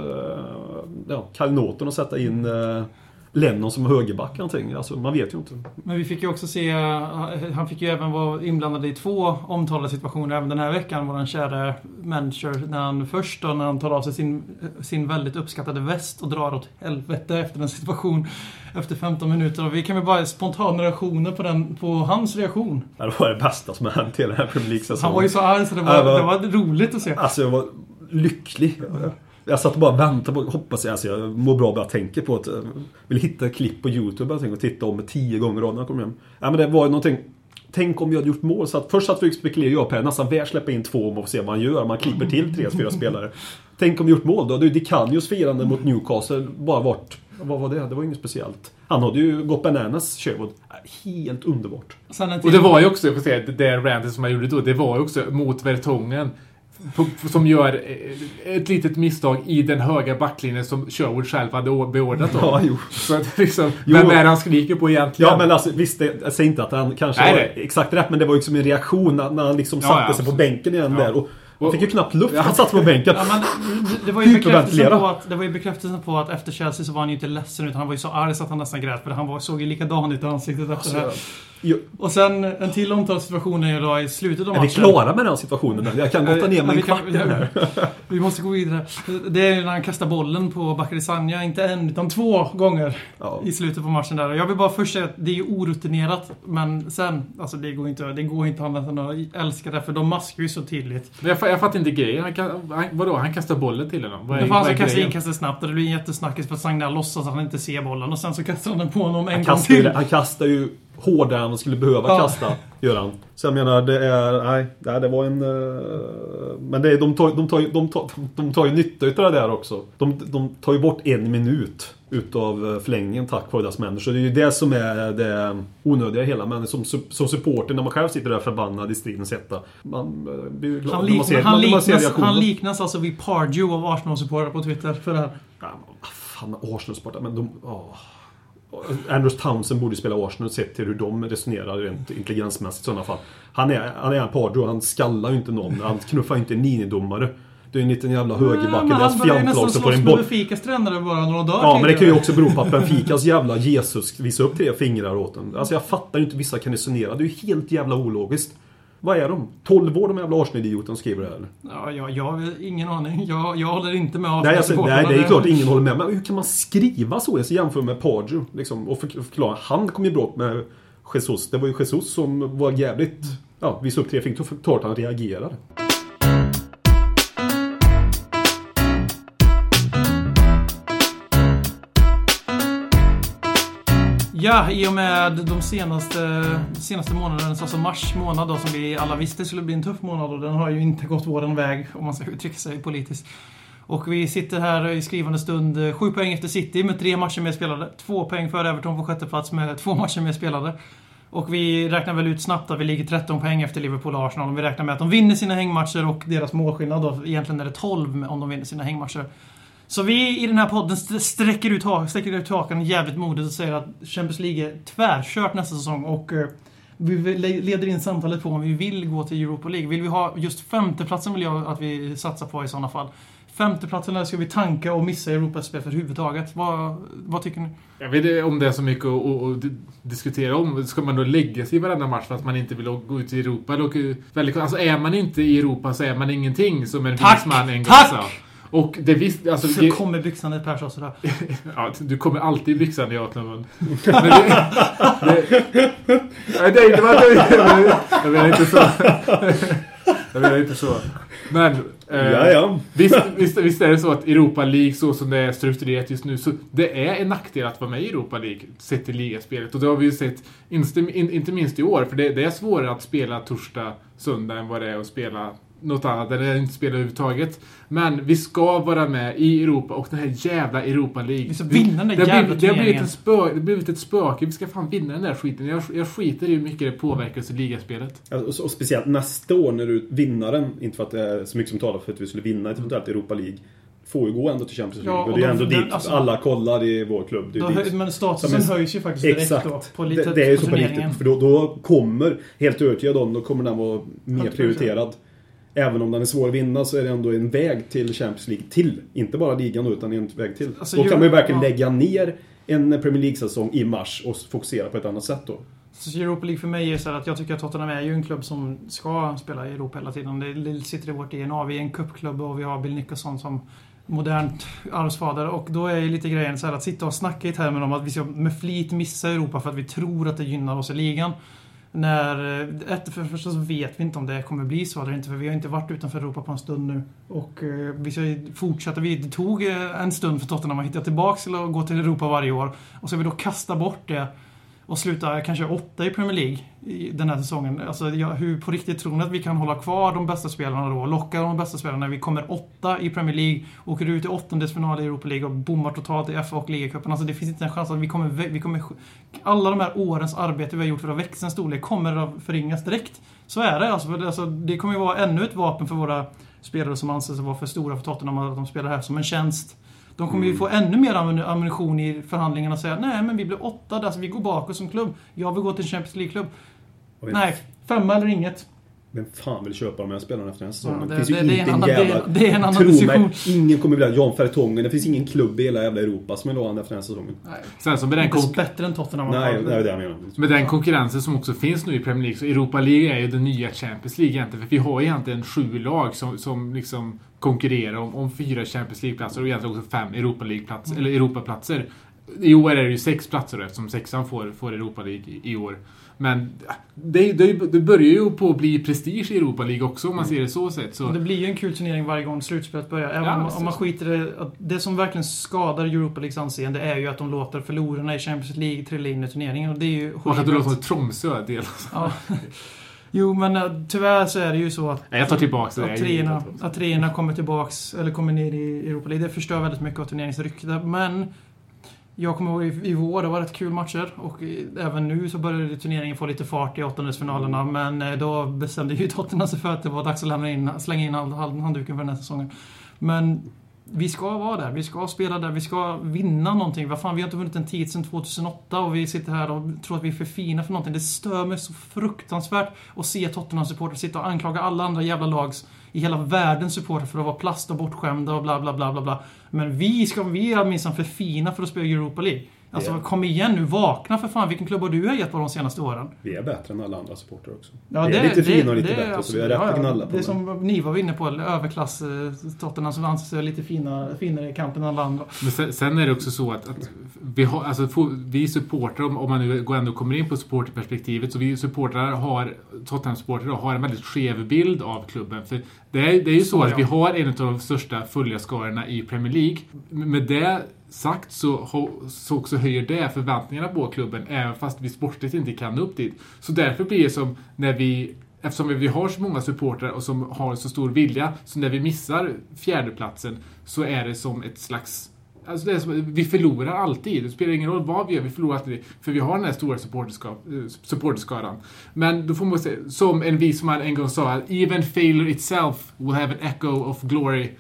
ja, Kyle Norton och sätta in uh, Lennon som högerback någonting. Alltså, man vet ju inte. Men vi fick ju också se, han fick ju även vara inblandad i två omtalade situationer även den här veckan. Vår kära manager, när han först då, när han tar av sig sin, sin väldigt uppskattade väst och drar åt helvete efter en situation efter 15 minuter. Och vi kan väl bara spontana reaktioner på, den, på hans reaktion. Det var det bästa som har hänt hela den här Premier League-säsongen. Han var ju så arg så det var, Ja, det var- var roligt att se. Alltså jag var lycklig. Jag satt och bara väntade på, hoppas jag, alltså jag mår bra bara jag tänker på att jag vill hitta ett klipp på YouTube jag tänker, och titta om tio gånger om när jag kommer hem. Ja men det var ju någonting Tänk om vi hade gjort mål. Så att först satt vi och spekulerade, jag och Per, nästan väl släppa in två om och se vad han gör. Man klipper till tre, fyra spelare. Tänk om vi gjort mål då. Hade ju Dicanios firande mot Newcastle bara varit... Vad var det? Det var inget speciellt. Han hade ju gått bananas, Sherwood. Helt underbart. Och det var ju också, jag får säga, det där rantet som han gjorde då, det var ju också mot Vertongen. Som gör eh, ett litet misstag i den höga backlinjen som Sherwood själv hade beordrat om. Ja, jo. Så att liksom, Jo. vem är det han skriker på egentligen? Ja men alltså visst, det, jag säger inte att han kanske Nej, exakt rätt men det var ju som en reaktion när, när han liksom Ja, satte ja, sig på bänken igen Ja. där. Och han fick ju knappt luft han satt på bänken. Ja, men det- var ju bekräftelsen på att, det var ju bekräftelsen på att efter Chelsea så var han ju inte ledsen utan han var ju så arg så att han nästan grät. För han var, såg ju likadan ut i ansiktet efter det. Jo, Och sen en till omtalad situation är ju då i slutet av är vi matchen. klara med den situationen? Jag kan gotta ner mig kvart i den här. [laughs] Vi måste gå vidare. Det är när han kastar bollen på Bakary Sanja, inte en utan två gånger Ja. i slutet på matchen där. Jag vill bara först säga att det är ju orutinerat, men sen, alltså det går inte, det går inte annat än att älska det, för de maskar ju så tydligt. Men jag, jag fattar inte grejen. Han, kan, han, vadå? Han kastar bollen till honom? Vad är, vad är kastar grejen? inkastet snabbt och det blir en jättesnackis för att Sagna låtsas att han inte ser bollen och sen så kastar han den på honom en Han gång ju, till. han kastar ju hårdare än han skulle behöva Ja. kasta. Gör han. Så jag menar, det är... Nej, det var en... eh, men det är, de, tar, de, tar, de, tar, de tar ju nytta utav det där också. De, de tar ju bort en minut utav eh, förlängningen tack vare deras människor. Det är ju det som är det onödiga hela. Men som, som supporter, när man själv sitter där förbannad i stridens hetta. Man eh, blir ju glad Han, man ser, han, liknas, han liknas alltså vid Pardew av Arsenal-supportrar på Twitter för det här. Ja, fan, Arsenal-supportrar, men de... åh. Andrews Townsend borde spela Arsenal sett till hur de resonerar rent intelligensmässigt i sådana fall. Han är, han är en Pardew, han skallar ju inte någon. Han knuffar inte en minidomare. Du är en liten jävla Ja, högerbacke. men Deras han ju fjantlag så får en boll. Benficas tränare bara några dagar Ja, men det kan ju tidigare. också bero på att [laughs] Benficas jävla Jesus visar upp tre fingrar åt en. Alltså jag fattar ju inte vissa kan resonera. Det är ju helt jävla ologiskt. Vad är de? 12 år de jävla Arsenal-idioterna skriver det här eller? Ja, jag, jag har ingen aning. Jag, jag håller inte med Nej, alltså, nej, det är klart ingen håller med. Men hur kan man skriva så? Jag ska jämföra med Pardew liksom, och förk- förklara. Han kom i bråk med Jesus. Det var ju Jesus som var jävligt... Ja, visade upp tre fingrar. Klart han reagerade. Ja, i och med de senaste, senaste månaden, alltså mars månad då, som vi alla visste skulle bli en tuff månad och den har ju inte gått våran väg, om man ska uttrycka sig politiskt. Och vi sitter här i skrivande stund, sju poäng efter City med tre matcher mer spelade. Två poäng före Everton på sjätte plats med två matcher mer spelade. Och vi räknar väl ut snabbt att vi ligger 13 poäng efter Liverpool och Arsenal. Om vi räknar med att de vinner sina hängmatcher och deras målskillnad då, egentligen är det 12 om de vinner sina hängmatcher. Så vi i den här podden st- sträcker ut, ha- sträcker ut hakan jävligt modigt och säger att Champions League är tvärkört nästa säsong och eh, vi leder in samtalet på om vi vill gå till Europa League. Vill vi ha just femteplatsen vill jag att vi satsar på i sådana fall. Femteplatsen där ska vi tanka och missa Europaspel för överhuvudtaget. Vad, vad tycker ni? Jag vet inte om det är så mycket att, att, att diskutera om. Ska man då lägga sig i varenda match för att man inte vill gå ut i Europa? Alltså är man inte i Europa så är man ingenting, som en Tack! vis man en gång Tack! sa. Och det visst, alltså... Så Det, kommer byxan ett Per sa sådär. [laughs] ja, du kommer alltid i byxan i. Men det... det nej, det, det var det. Jag menar inte så. Jag menar inte så. Men... eh, Ja, ja. Visst, visst, visst är det så att Europa League, så som det är strukturerat just nu, så det är en nackdel att vara med i Europa League, sett till ligaspelet. Och det har vi ju sett, inte, in- inte minst i år, för det, det är svårare att spela torsdag, söndag än vad det är att spela något annat, eller inte spela överhuvudtaget. Men vi ska vara med i Europa och den här jävla Europa League. Vi ska vinna den där det, jävla blivit, det, har blivit ett spö, det har blivit ett spöke. Vi ska fan vinna den där skiten. Jag, jag skiter i hur mycket det påverkar oss i ligaspelet. Ja, Och, och speciellt nästa år när du vinnaren, inte för att det är så mycket som talar för att vi skulle vinna ett eventuellt Europa League, får ju gå ändå till Champions League. Ja, och och det är de- ändå den- dit alltså- alla kollar i vår klubb. Det är dit. höj- men statusen en- höjs ju faktiskt direkt Exakt. då. På, lite, det, det är ju på så på riktigt. För då, då kommer, helt övertygad om, då kommer den vara mer 100%. prioriterad. Även om den är svår att vinna så är det ändå en väg till Champions League till. Inte bara ligan utan en väg till. Alltså, då kan man ju verkligen ja. lägga ner en Premier League-säsong i mars och fokusera på ett annat sätt då. Så Europa League för mig är så att jag tycker att Tottenham är ju en klubb som ska spela i Europa hela tiden. Det- sitter i vårt DNA. Vi är en cupklubb och vi har Bill Nicholson som modernt arvsfader. Och då är ju lite grejen så att sitta och snacka i termer om att vi ska med flit missa Europa för att vi tror att det gynnar oss i ligan. När, eh, efter för det första så vet vi inte om det kommer bli så eller inte, för vi har inte varit utanför Europa på en stund nu. Och eh, vi ska fortsätta. Vi, det tog eh, en stund för Tottenham att hitta tillbaka till att gå till Europa varje år. Och så vi då kasta bort det och sluta kanske åtta i Premier League den här säsongen. Alltså, jag, hur på riktigt tror ni att vi kan hålla kvar de bästa spelarna då? Locka de bästa spelarna när vi kommer åtta i Premier League, åker ut i åttondelsfinal i Europa League och bommar totalt i FA och ligacupen. Alltså det finns inte en chans att vi kommer, vi kommer... Alla de här årens arbete vi har gjort för att växa en storlek kommer att förringas direkt. Så är det. Alltså, för det, alltså, det kommer ju vara ännu ett vapen för våra spelare som anses vara för stora för Tottenham att de spelar här som en tjänst. De kommer ju få ännu mer ammun- ammunition i förhandlingarna och säga nej men vi blir åtta, alltså vi går bakåt som klubb. Jag vill gå till en Champions League-klubb. Nej, femma eller inget. Vem fan vill köpa de här spelarna efter den här säsongen? Ja, det- det, finns ju det- inte en en annan- det är- jävla... det är en annan Tro diskussion. mig, ingen kommer vilja Jan Fertongen. Det finns ingen klubb i hela jävla Europa som vill ha honom efter den här säsongen. Sen så med den, Inte bättre än Tottenham Nej, fall. det är det jag menar. med den konkurrensen som också finns nu i Premier League, så Europa League är ju den nya Champions League egentligen. För vi har egentligen sju lag som, som liksom konkurrerar om, om fyra Champions League-platser och egentligen också fem Europa League-platser, eller Europaplatser. I år är det ju sex platser då, eftersom sexan får, får Europa League i, i år. Men det, det, det börjar ju på att bli prestige i Europa League också om man ser det så sett. Så. Det blir ju en kul turnering varje gång slutspelet börjar. Även Ja, om, om man skiter det. Det som verkligen skadar Europa Leagues anseende är ju att de låter förlorarna i Champions League trilla in i turneringen. Och det är ju Och att det låter som Tromsö del. Ja. Jo, men eh, tyvärr så är det ju så att jag tar tillbaka det. att treorna, att treorna kommer tillbaks, eller kommer ner i Europa League. Det förstör väldigt mycket av turneringsryktet. Men jag kommer ihåg i, vår, det var rätt kul matcher. Och även nu så började turneringen få lite fart i åttondelsfinalerna. Men eh, då bestämde ju [laughs] Tottenham sig för att det var dags att lämna in, slänga in hand, hand, handduken för den här säsongen. Men vi ska vara där, vi ska spela där, vi ska vinna någonting. Vad fan, vi har inte vunnit en tid sedan 2008 och vi sitter här och tror att vi är för fina för någonting. Det stör mig så fruktansvärt att se Tottenham-supportrar sitta och anklaga alla andra jävla lags i hela världen supportrar för att vara plast och bortskämda och bla bla bla bla bla. Men vi, ska, vi är minsann för fina för att spela Europa League. Alltså kom igen nu, vakna för fan. Vilken klubb har du gett på de senaste åren? Vi är bättre än alla andra supportrar också. Ja, vi är lite fina och lite det bättre, så vi har rätt absolut- att gnälla på Det är dem. som ni var inne på, överklass eh, Tottenham som anser sig lite fina, finare i kampen än alla andra. Men sen, sen är det också så att, att vi, har, alltså, vi supportrar, om, om man nu går ändå kommer in på supporterperspektivet, så vi supportrar har, Tottenham-supportrar har en väldigt skev bild av klubben. För det är, det är ju så, Så, att ja. vi har en av de största följarskarorna i Premier League. Med det sagt så, så också höjer det förväntningarna på klubben, även fast vi sportligt inte kan nå upp dit. Så därför blir det som när vi Eftersom vi har så många supportrar och som har så stor vilja, så när vi missar fjärdeplatsen så är det som ett slags Alltså det är som, vi förlorar alltid. Det spelar ingen roll vad vi gör, vi förlorar alltid. För vi har den här stora eh, supporterskaran. Men då får man säga, som en vis man en gång sa, even failure itself will have an echo of glory.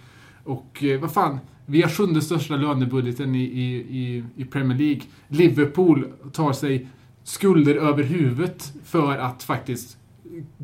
Och eh, vad fan, vi har sjunde största lönebudgeten i, i, i, i Premier League. Liverpool tar sig skulder över huvudet för att faktiskt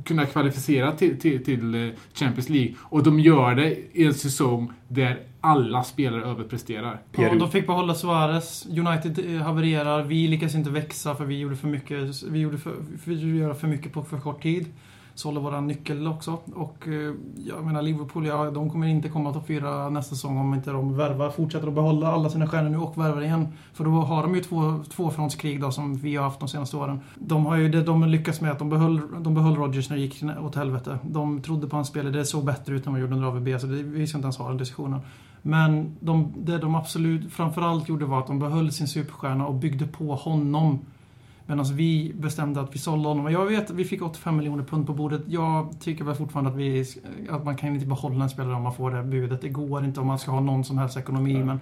kunna kvalificera till, till, till eh, Champions League. Och de gör det i en säsong där alla spelare överpresterar. Ja, de fick behålla Suarez. United eh, havererar. Vi lyckas inte växa för vi gjorde för mycket. Vi gjorde för, vi gjorde göra för mycket på för kort tid. Sålde våran nyckel också. Och eh, jag menar Liverpool, ja, de kommer inte komma topp fyra nästa säsong om inte de värvar, fortsätter att behålla alla sina stjärnor nu och värvar igen. För då har de ju två tvåfrontskrig då som vi har haft de senaste åren. De har ju det de lyckats med att de behöll, de behöll Rodgers när det gick åt helvete. De trodde på hans spel, det såg bättre ut när man gjorde under AVB så det, vi ska inte ens ha den diskussionen. Men de, det de absolut framförallt gjorde var att de behöll sin superstjärna och byggde på honom. Medan vi bestämde att vi sålde honom. Jag vet att vi fick 85 miljoner pund på bordet. Jag tycker väl fortfarande att, vi, att man kan inte behålla en spelare om man får det budet. Det går inte om man ska ha någon som helst ekonomi. Men,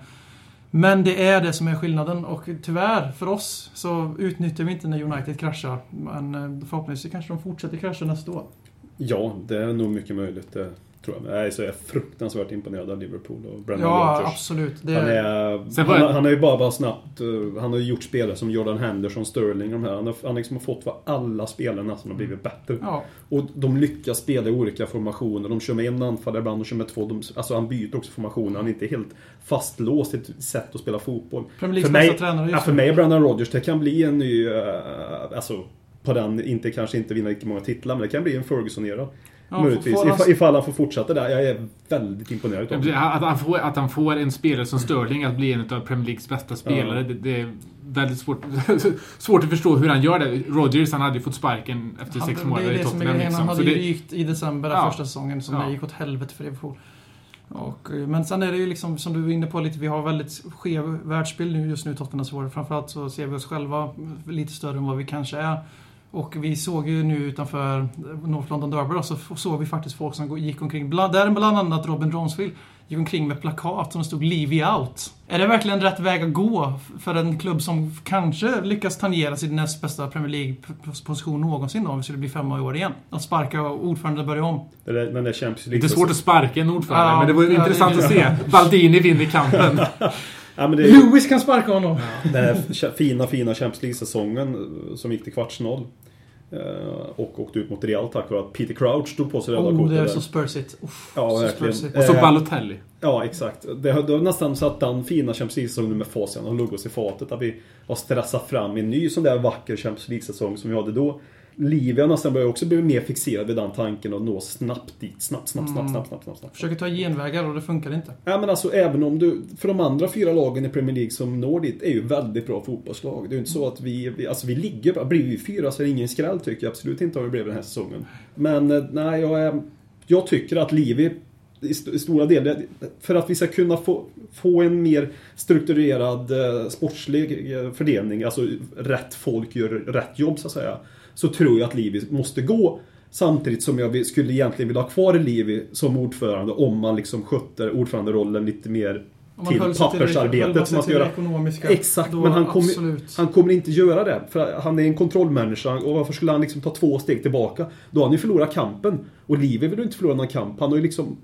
men det är det som är skillnaden och tyvärr för oss så utnyttjar vi inte när United kraschar. Men eh, förhoppningsvis kanske de fortsätter krascha nästa år. Ja, det är nog mycket möjligt. Det tror jag. Nej, så jag är fruktansvärt imponerad av Liverpool och Brendan Ja, Rodgers. absolut. Det, Han, är, han, han har ju bara, bara snabbt... eh, Han har ju gjort spelare som Jordan Henderson, Sterling och de här. Han har, han liksom har fått vad alla spelare nästan har blivit bättre. ja, Och de lyckas spela i olika formationer. De kör med en anfallare ibland, de kör med två. De, alltså han byter också formationer. Han är inte helt fastlåst i ett sätt att spela fotboll. Premier Leagues bästa tränare ja, för mig är Brendan Rodgers, det kan bli en ny... eh, alltså, på den, inte, kanske inte vinna lika många titlar, men det kan bli en Ferguson-era. Ja, Möjligtvis. får han- Ifall, ifall han får fortsätta där. Jag är väldigt imponerad av honom. Att han, får, att han får en spelare som Sterling att bli en av Premier Leagues bästa spelare, det, det är väldigt svårt, [laughs] svårt att förstå hur han gör det. Rodgers, han hade ju fått sparken efter Han- sex månader i Tottenham. Han Liksom. Så hade ju rykt i december den Ja. första säsongen som Ja. det gick åt helvete för Liverpool. Och, eh, men sen är det ju liksom, som du var inne på lite, vi har väldigt skev världsbild nu just nu, Tottenham Supporter. Framförallt så ser vi oss själva lite större än vad vi kanske är. Och vi såg ju nu utanför North London Derby då, så såg vi faktiskt folk som gick omkring, bland, där bland annat Robin Dronsfield, gick omkring med plakat som stod “Leave out”. Är det verkligen rätt väg att gå för en klubb som kanske lyckas tangera sin näst bästa Premier League-position någonsin då, om vi skulle bli femma i år igen? Att sparka ordförande börja om. Det där, den där Champions det League... är svårt att sparka en ordförande, Ja, men det var ja, intressant det- att se. [laughs] Baldini vinner kampen. [laughs] Ja, men det Lewis kan sparka honom! den här fina, fina Champions League-säsongen eh, som gick till kvartsfinal. eh, Och åkte ut mot Real tack vare att Peter Crouch tog på sig röda Oh, kortet det är där. så spursigt. Uff, Ja, så verkligen. spursigt. Och så Eh, Balotelli. Ja, exakt. Det har, det nästan så att den fina Champions League-säsongen med facit har luggit oss i fatet. Att vi har stressat fram en ny sån där vacker Champions League-säsong som vi hade då. Livia nästan börjar också bli mer fixerad vid den tanken och nå snabbt dit. Snabbt, snabbt, snabbt, snabbt, snabbt, snabbt, snabbt. Försöker ta genvägar och det funkar inte. Ja men alltså även om du, för de andra fyra lagen i Premier League som når dit är ju väldigt bra fotbollslag. Det är ju inte så att vi, vi alltså vi ligger bra. Blir vi fyra så är det ingen skräll tycker jag absolut inte har vi blivit den här säsongen. Men eh, nej, jag, är, jag tycker att Livi i st- i stora delar, för att vi ska kunna få, få en mer strukturerad eh, sportslig eh, fördelning, alltså rätt folk gör rätt jobb så att säga. Så tror jag att Livi måste gå Samtidigt som jag skulle egentligen vilja ha kvar Livi som ordförande om man liksom skötte ordföranderollen lite mer till till pappersarbetet sig som man ska till göra. ekonomiska. Exakt, men han kommer, han kommer inte göra det. För han är en kontrollmänniska och varför skulle han liksom ta två steg tillbaka? Då har han ju förlorat kampen. Och Livi vill ju inte förlora någon kamp. Han har ju liksom...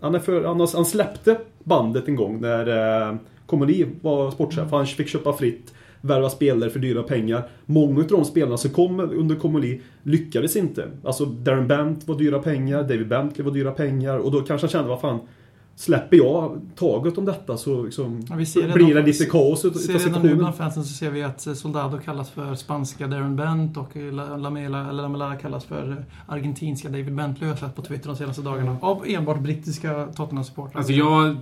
Han, är för, han, har, han släppte bandet en gång när eh, Komodi var sportchef. Han fick köpa fritt, värva spelare för dyra pengar. Många av de spelarna som kom under Komodi lyckades inte. Alltså Darren Bent var dyra pengar, David Bentley var dyra pengar och då kanske han kände, vad fan Släpper jag taget om detta så liksom Ja, vi ser redan- blir det lite kaos utav Ser redan nu situationen. bland fansen så ser vi att eh, Soldado kallas för spanska Darren Bent och eh, La- Lamela, eller Lamela kallas för eh, argentinska David Bentley har jag sett på Twitter de senaste dagarna. Av enbart brittiska Tottenham-supportrar. Alltså jag...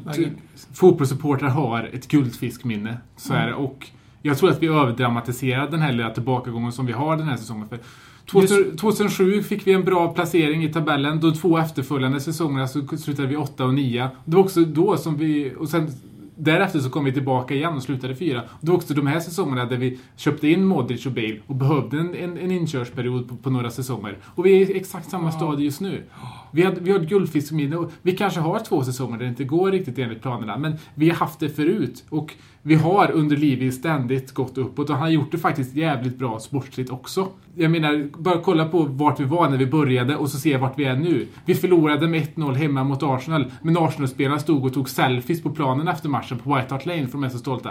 Fotbollssupportrar har ett guldfiskminne. Så är det. Och jag tror att vi överdramatiserar den här lilla tillbakagången som vi har den här säsongen. För 2000, 2007 fick vi en bra placering i tabellen. De två efterföljande säsongerna så slutade vi 8 och 9. Det var också då som vi... Och sen Därefter så kom vi tillbaka igen och slutade fyra. Det var också de här säsongerna där vi köpte in Modric och Bale och behövde en, en, en inkörsperiod på, på några säsonger. Och vi är i exakt samma stadie just nu. Vi har, vi har ett guldfiskminne och vi kanske har två säsonger där det inte går riktigt enligt planerna. Men vi har haft det förut. Och vi har under Livi ständigt gått uppåt och han har gjort det faktiskt jävligt bra sportsligt också. Jag menar, bara kolla på vart vi var när vi började och så se vart vi är nu. Vi förlorade med 1-0 hemma mot Arsenal, men Arsenal-spelarna stod och tog selfies på planen efter matchen på White Hart Lane för de är så stolta.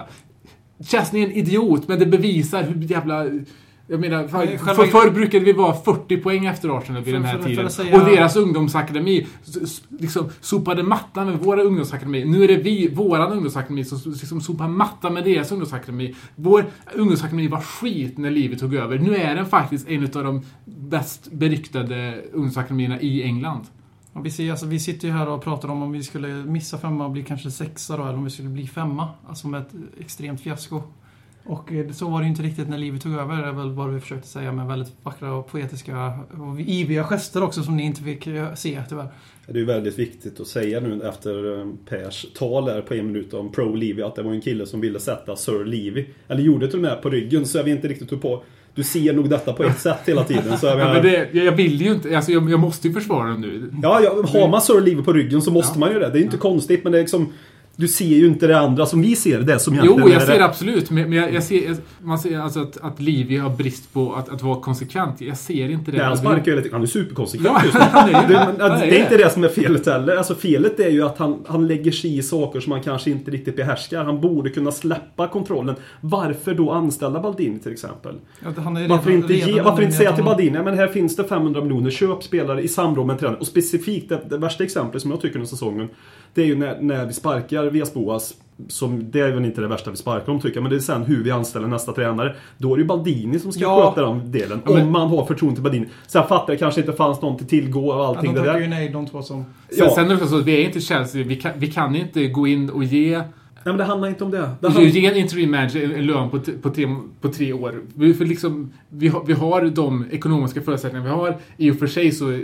Chesney är en idiot, men det bevisar hur jävla... Jag menar, för, Nej, själva- för, förr brukade vi vara 40 poäng efter Arsenal vid För- den här för- tiden. säga- Och deras ungdomsakademi liksom sopade mattan med våra ungdomsakademi. Nu är det vi, våran ungdomsakademi, som liksom sopar mattan med deras ungdomsakademi. Vår ungdomsakademi var skit när livet tog över. Nu är den faktiskt en av de bäst beryktade ungdomsakademierna i England. Och vi, ser, alltså, vi sitter ju här och pratar om om vi skulle missa femma och bli kanske sexa då, eller om vi skulle bli femma. Alltså med ett extremt fiasko. Och eh, så var det ju inte riktigt när livet tog över, är väl vad vi försökte säga med väldigt vackra och poetiska och iviga gester också som ni inte fick eh, se tyvärr. Det är ju väldigt viktigt att säga nu efter eh, Pers tal där på en minut om Pro Levi att det var en kille som ville sätta Sir Levi. Eller gjorde till och med på ryggen så jag vet inte riktigt hur på. Du ser nog detta på ett sätt hela tiden. Så jag Ja, menar, men det, jag vill ju inte, alltså jag, jag måste ju försvara dem nu. Ja, ja, har man Sir Levi på ryggen så måste Ja. man ju det. Det är inte konstigt men det är liksom Du ser ju inte det andra som vi ser det som Jo, jag ser det. absolut. Men men jag, jag ser, man ser alltså att, att Livi har brist på att, att vara konsekvent. Jag ser inte det. Nej, han sparkar ju lite, han är superkonsekvent Ja, just [laughs] nu. han är det, det. är det är det. inte det som är felet heller. Alltså felet är ju att han, han lägger sig i saker som han kanske inte riktigt behärskar. Han borde kunna släppa kontrollen. Varför då anställa Baldini till exempel? Ja, han är Varför redan- inte, ge, redan varför inte säga till Baldini, "Ja, men här finns det 500 miljoner, köp spelare i samråd med tränaren. Och specifikt, det, det värsta exemplet som jag tycker den säsongen, det är ju när, när vi sparkar Vias Boas, som, det är väl inte det värsta vi sparkar dem tycker jag, men det är sen hur vi anställer nästa tränare. Då är det ju Baldini som ska Ja. sköta den delen, Ja, men- om man har förtroende till Baldini. Sen fattar jag kanske inte fanns någon till tillgå och Ja, allting de det tackar ju där. nej de två som... Sen, Ja. sen är det så att vi är inte Chelsea. Vi kan, vi kan inte gå in och ge, Nej men det handlar inte om det. det handlar, ge en interim manager en- lön på, på, tre, på tre år. Vi, för liksom, vi, har, vi har de ekonomiska förutsättningar vi har. I och för sig så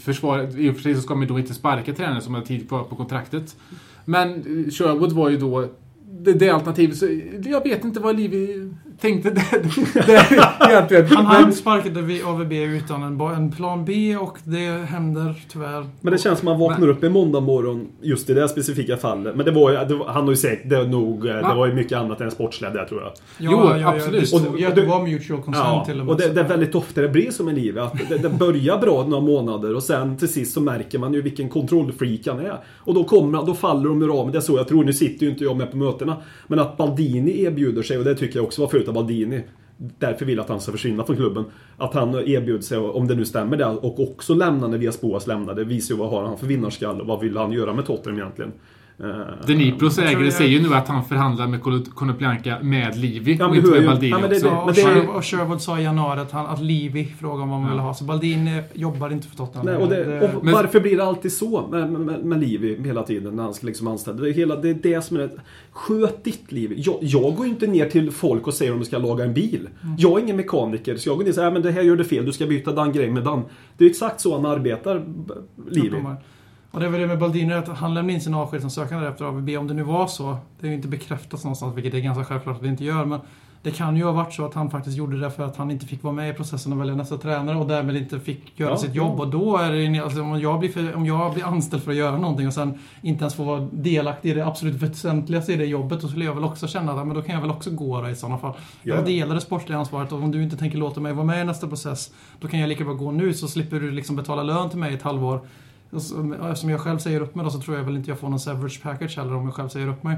försvar, i och för sig så ska man då inte sparka tränaren som har tid kvar på kontraktet. Men eh, Sherwood var ju då det, det alternativet. Så jag vet inte vad Livi tänkte där. där [laughs] egentligen. Han Men- han sparkade vi AVB utan en, en plan B och det händer tyvärr. Men det känns som att man vaknar upp en måndag morgon just i det här specifika fallet. Men det var ju, det var, han har ju sagt, det, nog, eh, det Va? var ju mycket annat än sportsliga där tror jag. Jo, absolut. Det stod Och- och det- det var mutual consent Ja, till och med. och det, det är väldigt ofta det blir som i livet. Att det, det börjar bra några månader och sen till sist så märker man ju vilken kontrollfreak han är. Och då kommer han, då faller de ur ramen. Det är så jag tror. Nu sitter ju inte jag med på mötena. Men att Baldini erbjuder sig, och det tycker jag också var förut av Baldini. Därför vill jag att han ska försvinna från klubben. Att han erbjuder sig, om det nu stämmer det, och också lämna när Vias Boas lämnade. Visar ju vad har han för vinnarskall och vad vill han göra med Tottenham egentligen. Eh, Denipros ägare jag- säger nu att han förhandlar med Konoplyanka med Livi Ja, och det inte med ju- Baldini ja, men det-. Ja, men det ju- Sher- och Sherwood sa i januari att, han, att Livi frågade om vad man Ja. ville ha. Så Baldini jobbar inte för Tottenham. Nej, och, det, Det- och Men- varför blir det alltid så med, med, med Livi hela tiden när han ska liksom anställa? Det är, hela, det är det som är det. Sköt ditt liv. Jag, jag går ju inte ner till folk och säger om de ska laga en bil. Mm. Jag är ingen mekaniker så jag går ner och säger "Nej, men det här gör du fel, du ska byta den grejen med den. Det är exakt så han arbetar, Livi. Och det väl det med Baldini, att han lämnade in sin avskedsansökan efter AVB. Om det nu var så, det är ju inte bekräftat någonstans, vilket är ganska självklart att det inte gör. Men det kan ju ha varit så att han faktiskt gjorde det för att han inte fick vara med i processen att välja nästa tränare och därmed inte fick göra Ja, sitt ja. jobb. Och då är det alltså, om, jag blir för, om jag blir anställd för att göra någonting och sen inte ens får vara delaktig i det absolut väsentligaste i det jobbet, då skulle jag väl också känna att men då kan jag väl också gå då, i sådana fall. Ja. Jag delar det sportsliga ansvaret och om du inte tänker låta mig vara med i nästa process, då kan jag lika bra gå nu så slipper du liksom betala lön till mig i ett halvår. Eftersom jag själv säger upp mig då så tror jag väl inte jag får någon severage package heller om jag själv säger upp mig.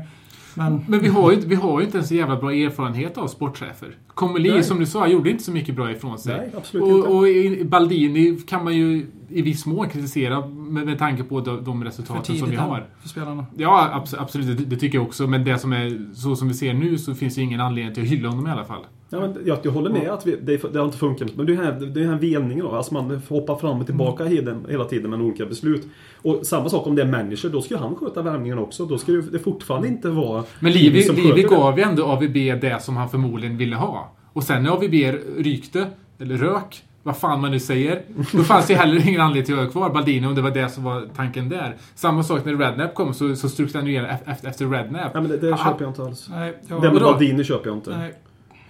Men Men vi har, ju, vi har ju inte en så jävla bra erfarenhet av sportchefer. Komeli, som du sa, gjorde inte så mycket bra ifrån sig. Nej, absolut inte. och, och i- Baldini kan man ju i viss mån kritisera med, med tanke på de, de resultaten som vi har. för spelarna. Ja, abs- absolut. Det, det tycker jag också. Men det som är så som vi ser nu så finns det ingen anledning till att hylla honom i alla fall. Ja, men jag, jag håller med att vi, det, det har inte funkat. Men det är här, det är här velningen då. Alltså man hoppar fram och tillbaka Mm. hela, tiden med olika beslut. Och samma sak om det är manager, då ska ju han sköta värmningen också. Då ska det, fortfarande inte vara Men Livi, som Livi gav ju ändå AVB det som han förmodligen ville ha. Och sen när AVB rykte, eller rök, vad fan man nu säger, då fanns det ju heller ingen anledning till att ha kvar Baldini om det var det som var tanken där. Samma sak när Rednap kom så, så struks han ju efter, efter Rednap. Ja, men det, det köper jag inte alls. Nej, jag, Det med? Baldini köper jag inte. nej.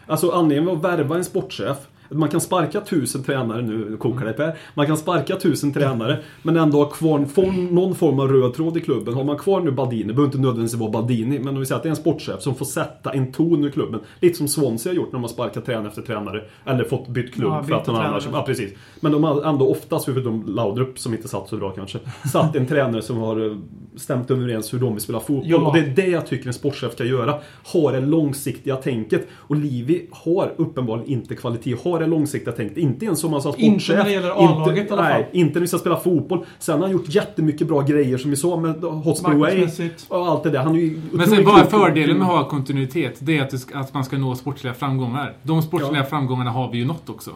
Alltså anledningen med att värva en sportchef man kan sparka tusen tränare nu, kokar det Per. Man kan sparka tusen tränare men ändå ha kvar få någon form av röd tråd i klubben. Har man kvar nu Baldini, det behöver inte nödvändigtvis vara Baldini, men om vi säger att det är en sportchef som får sätta en ton i klubben. Lite som Swansea har gjort när de har sparkat tränare efter tränare. Eller fått bytt klubb Ja, för att någon annan... Ja, precis. Men de har ändå oftast, förutom Laudrup som inte satt så bra kanske, satt en tränare som har eh, stämt överens hur de vill spela fotboll. Ja. Och det är det jag tycker en sportchef ska göra. Ha det långsiktiga tänket. Och Livi har uppenbarligen inte kvalitet. Har det långsiktiga tänket. Inte ens som man sa sportchef. Inte när det gäller A-laget Inte- i alla fall. Nej, inte när vi ska spela fotboll. Sen har han gjort jättemycket bra grejer som vi sa med Hotspur. Marknadsmässigt. Och allt det där. Han är ju Men sen, vad är fördelen med att ha kontinuitet? Det är att, ska, att man ska nå sportsliga framgångar. De sportsliga Ja. framgångarna har vi ju nått också.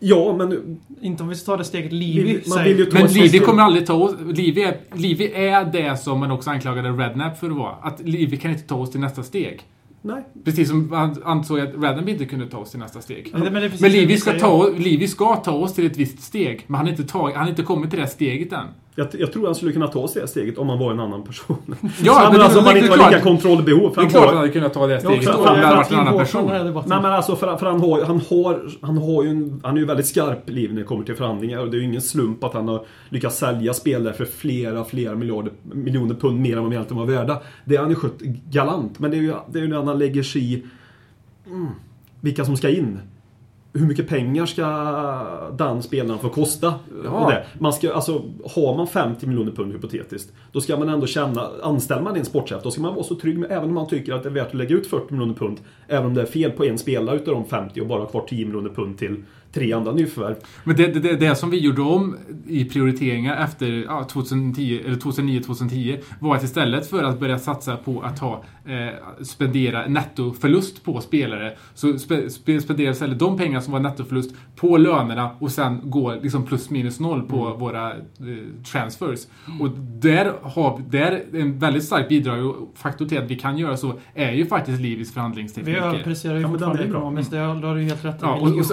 Ja, men Inte om vi tar det steget Livi man säger. vill ju ta- Men Livi kommer aldrig ta oss... Livi är, Livi är det som man också anklagade Rednap för att vara. Att Livi kan inte ta oss till nästa steg. Nej. Precis som han ansåg att Rednap inte kunde ta oss till nästa steg. Men det- men Men Livi ska, ta, Livi ska ta oss till ett visst steg. Men han har inte, tagit, han har inte kommit till det steget än. Jag, jag tror han skulle kunna ta sig det steget om han var en annan person. [laughs] Ja, men det- alltså om det inte var klart. lika kontrollbehov. För Det är han klart han hade kunnat ta det steget om för hade varit en annan person. Nej men alltså för, för han, har, han, har, han har ju en, Han är ju väldigt skarp liv när det kommer till förhandlingar och det är ju ingen slump att han har lyckats sälja spelare för flera, flera miljarder, miljoner pund mer än vad de egentligen var värda. Det har han ju skött galant. Men det är ju, det är ju när han lägger sig i mm, vilka som ska in. Hur mycket pengar ska den spelaren få kosta? Ja. Man ska, alltså, har man 50 miljoner pund hypotetiskt, då ska man ändå känna, anställer man en sportchef, då ska man vara så trygg med, även om man tycker att det är värt att lägga ut 40 miljoner pund, även om det är fel på en spelare utav de 50 och bara ha kvar 10 miljoner pund till tre andra nyförvärv. Men det, det, det, det som vi gjorde om i prioriteringar efter ja, 2010, eller 2009-2010 var att istället för att börja satsa på att ha, eh, spendera nettoförlust på spelare så spe, spe, spendera istället de pengar som var nettoförlust på lönerna och sen gå liksom plus minus noll på Mm. våra eh, transfers. Och där har där en väldigt stark bidrag och faktor till att vi kan göra så är ju faktiskt Livis Vi förhandlingstekniker. överpresterar ju Ja, fortfarande ekonomiskt. Det har du ju helt rätt i. Ja, Vi och- ligger och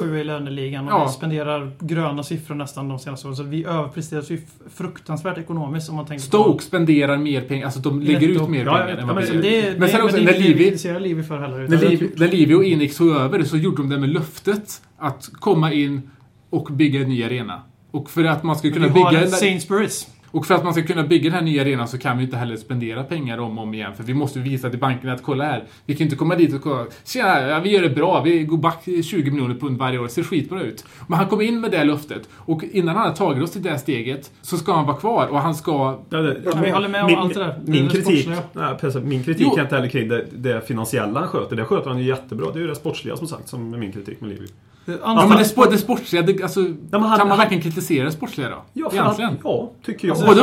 löneligan och Ja. vi spenderar gröna siffror nästan de senaste åren. Så vi överpresterar ju fruktansvärt ekonomiskt om man tänker Stoke spenderar mer pengar, alltså de lägger Netto. ut mer Ja, pengar ja, än vad men på. Det, det, Men sen också, det är när inte det vi Livi- Livi för heller. När, utan jag Liv, tror- när Livio och Inix tog över så gjorde de det med löftet att komma in och bygga en ny arena. Och för att man ska kunna bygga en, Sainsbury's. Och för att man ska kunna bygga den här nya arenan så kan vi inte heller spendera pengar om och om igen. För vi måste visa till bankerna att kolla här. Vi kan inte komma dit och kolla. Tjena, ja, vi gör det bra. Vi går back 20 miljoner pund varje år. ser skitbra ut. Men han kom in med det löftet. Och innan han har tagit oss till det steget så ska han vara kvar och han ska Ja, det, Ja, vi håller med om allt det där. Det är Min det kritik, nej, precis, min kritik Jo. är inte heller kring det, det finansiella han sköter. Det sköter han ju jättebra. Det är ju det sportsliga som sagt som är min kritik med Livi. Ja, men det, sport, det sportsliga, det, alltså, men han- kan man verkligen kritisera det sportsliga då? Ja, Egentligen. att, ja, tycker jag. Alltså, Både,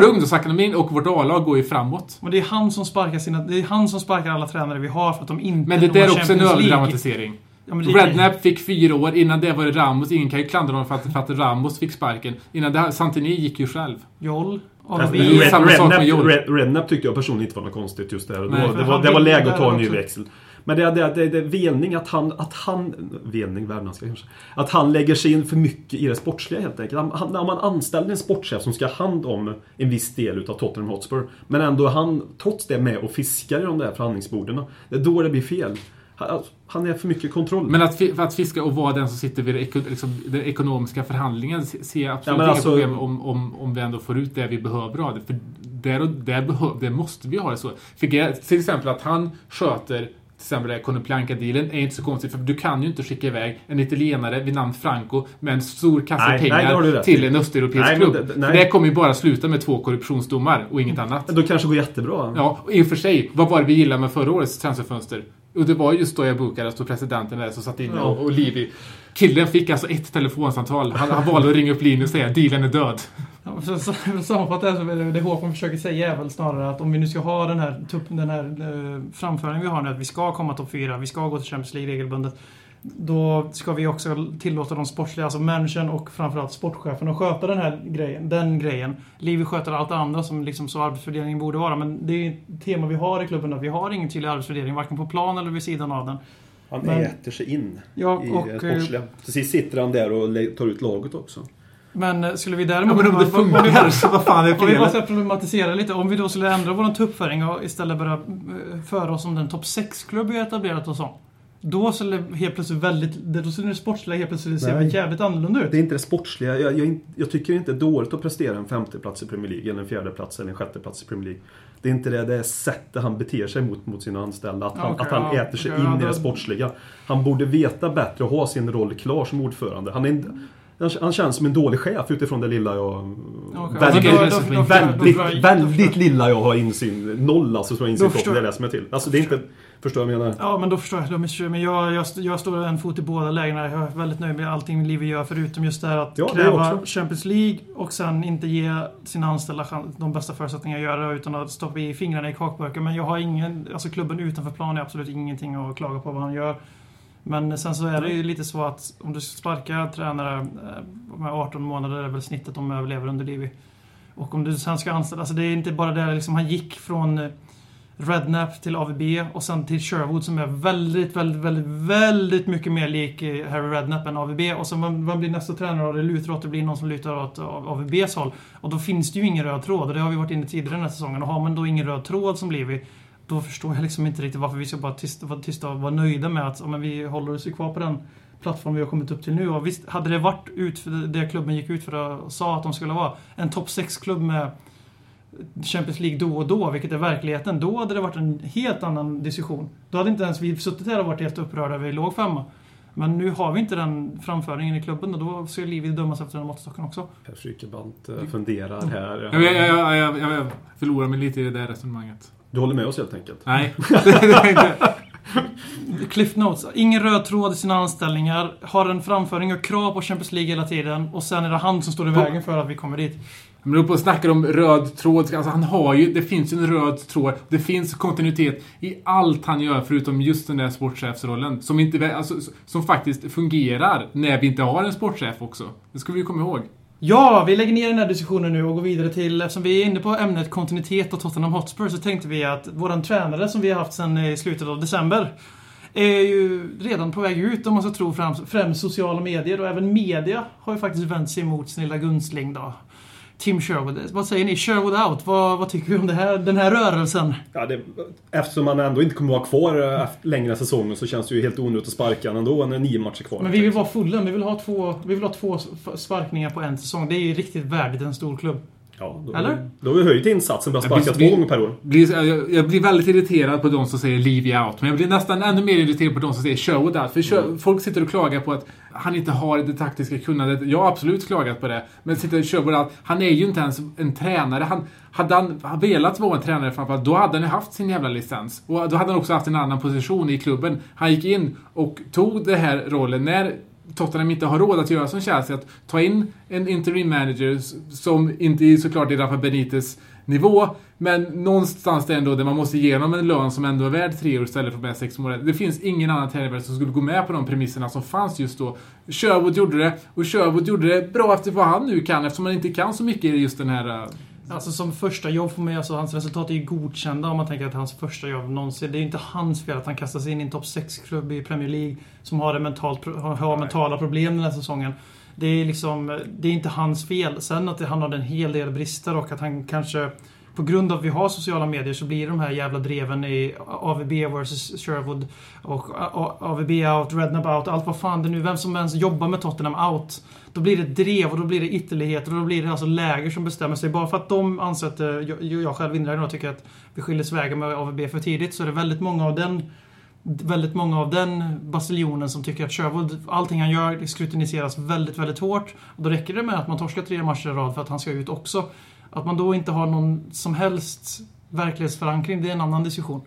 han- ungdomsakademin och vårt A-lag går ju framåt. Och det är han som sparkar sina... Det är han som sparkar alla tränare vi har för att de inte Men det där är också en Champions League. överdramatisering. Ja, men det- Rednap fick fyra år, innan det var det Ramos. Ingen kan ju klandra honom för att, för att Ramos fick sparken. Innan det, Santini gick ju själv. Joll. Alltså, AVB. det är samma sak med Rednap, Joel. Red, Rednap tyckte jag personligen inte var något konstigt just där. Nej, Det var, det var läge att ta en ny också. växel. Men det är det, det, det velning att han, att han... Velning, värmländska kanske. Att han lägger sig in för mycket i det sportsliga helt enkelt. Han, han, när man anställer en sportchef som ska ha hand om en viss del utav Tottenham Hotspur. Men ändå är han trots det med och fiskar i de där förhandlingsborden. Det är då det blir fel. Han, han är för mycket kontroll. Men att, att fiska och vara den som sitter vid liksom, den ekonomiska förhandlingen se- ser jag absolut Ja, inga alltså- problem om, om, om vi ändå får ut det vi behöver ha det. För där, och, där, behö, där måste vi ha det så. För, till exempel att han sköter till exempel det Konoplyanka-dealen är inte så konstigt för du kan ju inte skicka iväg en italienare vid namn Franco med en stor kasse Nej, nej, pengar rätt till en östeuropeisk Nej, men klubb. nej. det kommer ju bara sluta med två korruptionsdomar och inget annat. Då kanske går jättebra. Ja, och i och för sig, vad var det vi gillade med förra årets transferfönster? Och det var just Stoja Bukarest och presidenten där som satt inne och, och Livi. Killen fick alltså ett telefonsamtal. Han, han valde att ringa upp Linus och säga dealen är död. Ja, för, så, så är det, det Håkon försöker säga är väl snarare att om vi nu ska ha den här, den här eh, vi har nu, att vi ska komma topp fyra, vi ska gå till Champions League regelbundet. Då ska vi också tillåta de sportsliga, alltså managern och framförallt sportchefen att sköta den här grejen. Den grejen. Livi sköter allt det andra som liksom så arbetsfördelningen borde vara. Men det är ett tema vi har i klubben att vi har ingen tydlig arbetsfördelning, varken på plan eller vid sidan av den. Han Men- äter sig in Ja, i och, det eh, sportsliga. Till sist sitter han där och tar ut laget också. Men eh, skulle vi Ja, däremot... men om det funkar så vad fan är Om vi bara ska problematisera lite. Om vi då skulle ändra vår tuppföring och istället börja eh, föra oss som den topp 6-klubb vi har etablerat oss som. Då skulle det helt plötsligt väldigt... Då skulle det sportsliga helt plötsligt se Nej. jävligt annorlunda ut. Det är inte det sportsliga. Jag, jag, jag tycker inte det är dåligt att prestera en femte plats i Premier League, eller en fjärde plats eller en sjätte plats i Premier League. Det är inte det, det är sättet han beter sig mot, mot sina anställda. Att han, Okej, att han ja, äter sig okej, in ja, i det sportsliga. Han borde veta bättre och ha sin roll klar som ordförande. Han, är inte, han, känns som en dålig chef utifrån det lilla jag... Väldigt, då- då- då- väldigt, då- lilla jag har insyn. Noll alltså tror jag insyn på. Det är jag. till. Alltså det är inte... Förstår du vad jag menar? Ja, men då förstår jag. Missförstår jag. Men jag, jag, jag står en fot i båda lägena. Jag är väldigt nöjd med allting Livi gör, förutom just det här att Ja, är kräva. Champions League och sen inte ge sina anställda de bästa förutsättningarna att göra det utan att stoppa i fingrarna i kakburken. Men jag har ingen... Alltså klubben utanför plan är absolut ingenting att klaga på vad han gör. Men sen så är det ju lite så att om du sparkar tränare, eh, de här 18 månader är väl snittet de överlever under Livi. Och om du sen ska anställa, alltså det är inte bara det liksom, han gick från Rednap till AVB och sen till Sherwood som är väldigt, väldigt, väldigt, väldigt mycket mer lik eh, Harry Redknapp än AVB. Och sen vem, vem blir nästa tränare? Och det lutar åt att det blir någon som lutar åt AVBs håll. Och då finns det ju ingen röd tråd och det har vi varit inne tidigare den här säsongen. Och har man då ingen röd tråd som blir vi, då förstår jag liksom inte riktigt varför vi ska bara tysta, vara tysta och vara nöjda med att men vi håller oss ju kvar på den plattform vi har kommit upp till nu. Och visst, hade det varit ut för det klubben gick ut för och sa att de skulle vara, en topp 6-klubb med Champions League då och då, vilket är verkligheten, då hade det varit en helt annan diskussion. Då hade inte ens vi suttit här och varit helt upprörda över vi låg femma. Men nu har vi inte den framföringen i klubben och då ska Livi dömas efter den måttstocken också. Per Frykebrant eh, funderar här. Jag, jag, jag, jag, jag, jag förlorar mig lite i det där resonemanget. Du håller med oss helt enkelt? Nej. [laughs] Cliff Notes. Ingen röd tråd i sina anställningar. Har en framföring och krav på Champions League hela tiden. Och sen är det han som står i vägen för att vi kommer dit. Men då på och snackar om röd tråd. Alltså han har ju, det finns ju en röd tråd. Det finns kontinuitet i allt han gör förutom just den där sportchefsrollen. Som, inte, alltså, som faktiskt fungerar när vi inte har en sportchef också. Det ska vi ju komma ihåg. Ja, vi lägger ner den här diskussionen nu och går vidare till, eftersom vi är inne på ämnet kontinuitet och Tottenham Hotspur, så tänkte vi att våran tränare som vi har haft sedan i slutet av december är ju redan på väg ut om man ska tro främst, främst sociala medier och även media har ju faktiskt vänt sig emot sin lilla gunstling då. Tim Sherwood. Vad säger ni? Sherwood out. Vad, vad tycker vi om här, den här rörelsen? Ja, det, eftersom han ändå inte kommer vara kvar eh, längre säsongen så känns det ju helt onödigt att sparka honom ändå när nio matcher kvar. Men vi vill vara fulla. Vi vill ha två, vi vill ha två sparkningar på en säsong. Det är ju riktigt värdigt en stor klubb. Ja, då, Eller? Då har vi höjt insatsen och börjat Ja, sparka två gånger per år. Blir, jag, jag blir väldigt irriterad på de som säger Leave out. Men jag blir nästan ännu mer irriterad på de som säger Sherwood out. För Sher- folk sitter och klagar på att han inte har det taktiska kunnandet. Jag har absolut klagat på det. Men sitter Sherwood out. Han är ju inte ens en tränare. Han, hade han, velat vara en tränare framförallt, då hade han haft sin jävla licens. Och då hade han också haft en annan position i klubben. Han gick in och tog den här rollen när Tottenham inte har råd att göra som Chelsea, att ta in en interim manager som inte är såklart är Rafa Benites nivå, men någonstans där ändå där man måste ge honom en lön som ändå är värd tre år istället för bara sex månader. Det finns ingen annan tränare som skulle gå med på de premisserna som fanns just då. Sherwood gjorde det, och Sherwood gjorde det bra efter vad han nu kan, eftersom han inte kan så mycket i just den här... Eh, äh, Alltså som första jobb för mig, alltså hans resultat är ju godkända om man tänker att hans första jobb någonsin. Det är ju inte hans fel att han kastas in i en topp 6-klubb i Premier League som har, en mentalt, har, mentala problem den här säsongen. Det är liksom, det är inte hans fel. Sen att han har en hel del brister och att han kanske på grund av att vi har sociala medier så blir de här jävla dreven i AVB vs Sherwood och AVB out, Rednab out, allt vad fan det nu vem som ens jobbar med Tottenham out. Då blir det drev och då blir det ytterligheter och då blir det alltså läger som bestämmer sig. Bara för att de anser att, jag, jag själv inlägger och tycker att vi skiljer vägen med AVB för tidigt så är det väldigt många av den väldigt många av den basiljonen som tycker att Sherwood, allting han gör skrutiniseras väldigt, väldigt hårt. Och då räcker det med att man torskar tre matcher i rad för att han ska ut också. Att man då inte har någon som helst verklighetsförankring, det är en annan diskussion.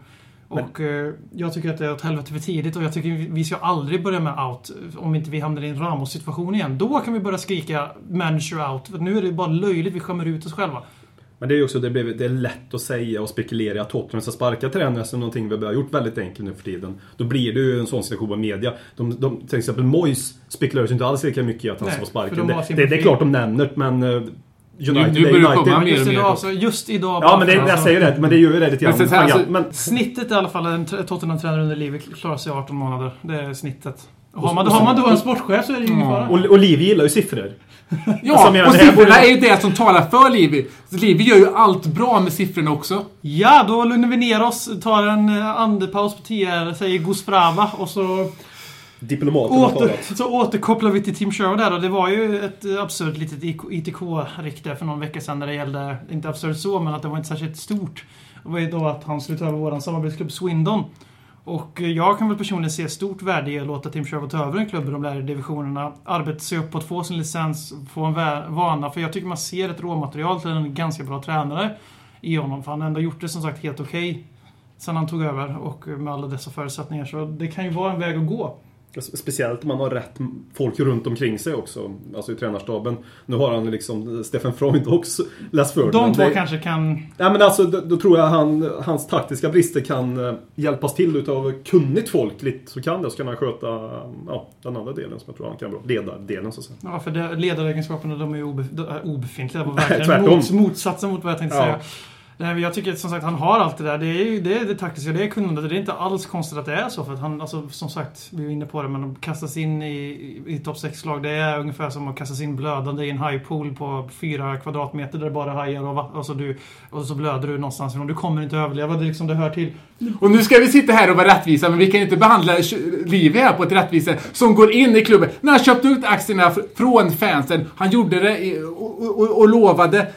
Och eh, jag tycker att det är åt helvete för tidigt och jag tycker vi- vi ska aldrig börja med out om inte vi hamnar i en Ramos-situation igen. Då kan vi börja skrika manager out. För nu är det bara löjligt, vi skämmer ut oss själva. Men det är ju också det, blev, det är lätt att säga och spekulera att Tottenham ska sparka tränare som någonting vi har gjort väldigt enkelt nu för tiden. Då blir det ju en sån situation med media. De, de, till exempel Moyes spekulerar ju inte alls lika mycket i att han ska få sparken. de Det, det, det är klart de nämner men eh, United nu börjar det United. komma mer Just och mer. alltså, just idag Ja, men det, jag säger det. Men det gör ju det lite grann. Men alltså- men, Snittet i alla fall, en Tottenham-tränare under livet klarar sig i 18 månader. Det är snittet. Och har, man, har man då en sportchef så är det ju ingen fara. och, och Liv gillar ju siffror. [laughs] Ja, Alltså, och siffrorna är ju det som talar för Livi. Livi gör ju allt bra med siffrorna också. Ja, då lugnar vi ner oss, tar en eh, andepaus på 10 säger Gus Frava och så, Diplomaten åter, talat. så återkopplar vi till Tim Sherwood där och det var ju ett absurt litet ITK-rykte för någon vecka sedan när det gällde, inte absurt så, men att det var inte särskilt stort. Det var ju då att han skulle ta över vår samarbetsklubb Swindon. Och jag kan väl personligen se stort värde i att låta Tim Sherwood ta över en klubb i de där divisionerna. Arbeta sig uppåt, få sin licens, få en vana. För jag tycker man ser ett råmaterial till en ganska bra tränare i honom. För han har ändå gjort det som sagt helt okej. Sen han tog över och med alla dessa förutsättningar. Så det kan ju vara en väg att gå. Speciellt om man har rätt folk runt omkring sig också. Alltså i tränarstaben. Nu har han liksom Stefan Freud också läst för De två det- kanske kan... Nej men alltså då, då tror jag han, hans taktiska brister kan eh, hjälpas till utav kunnigt folk lite så kan det. Så kan han sköta ja, den andra delen som jag tror han kan bra. Ledardelen så att säga. Ja, för det, ledaregenskaperna de är ju obe, obefintliga. [laughs] Var tvärtom. verkligen mot, motsatsen mot vad jag tänkte Ja. säga. Nej, men jag tycker som sagt han har allt det där. Det är ju det, är det taktiska, det är kunnandet. Det är inte alls konstigt att det är så. För att han, alltså, som sagt, vi var inne på det, men att kastas in i, i, topp 6-lag, det är ungefär som att kastas in blödande i en hajpool på fyra kvadratmeter där det bara är hajar och, och, så alltså, du, och så blöder du någonstans ifrån. Du kommer inte överleva. Det, liksom, det hör till. Och nu ska vi sitta här och vara rättvisa, men vi kan inte behandla Livi här på ett rättvisa som går in i klubben. När han köpte ut aktierna från fansen, han gjorde det i- och, och, och lovade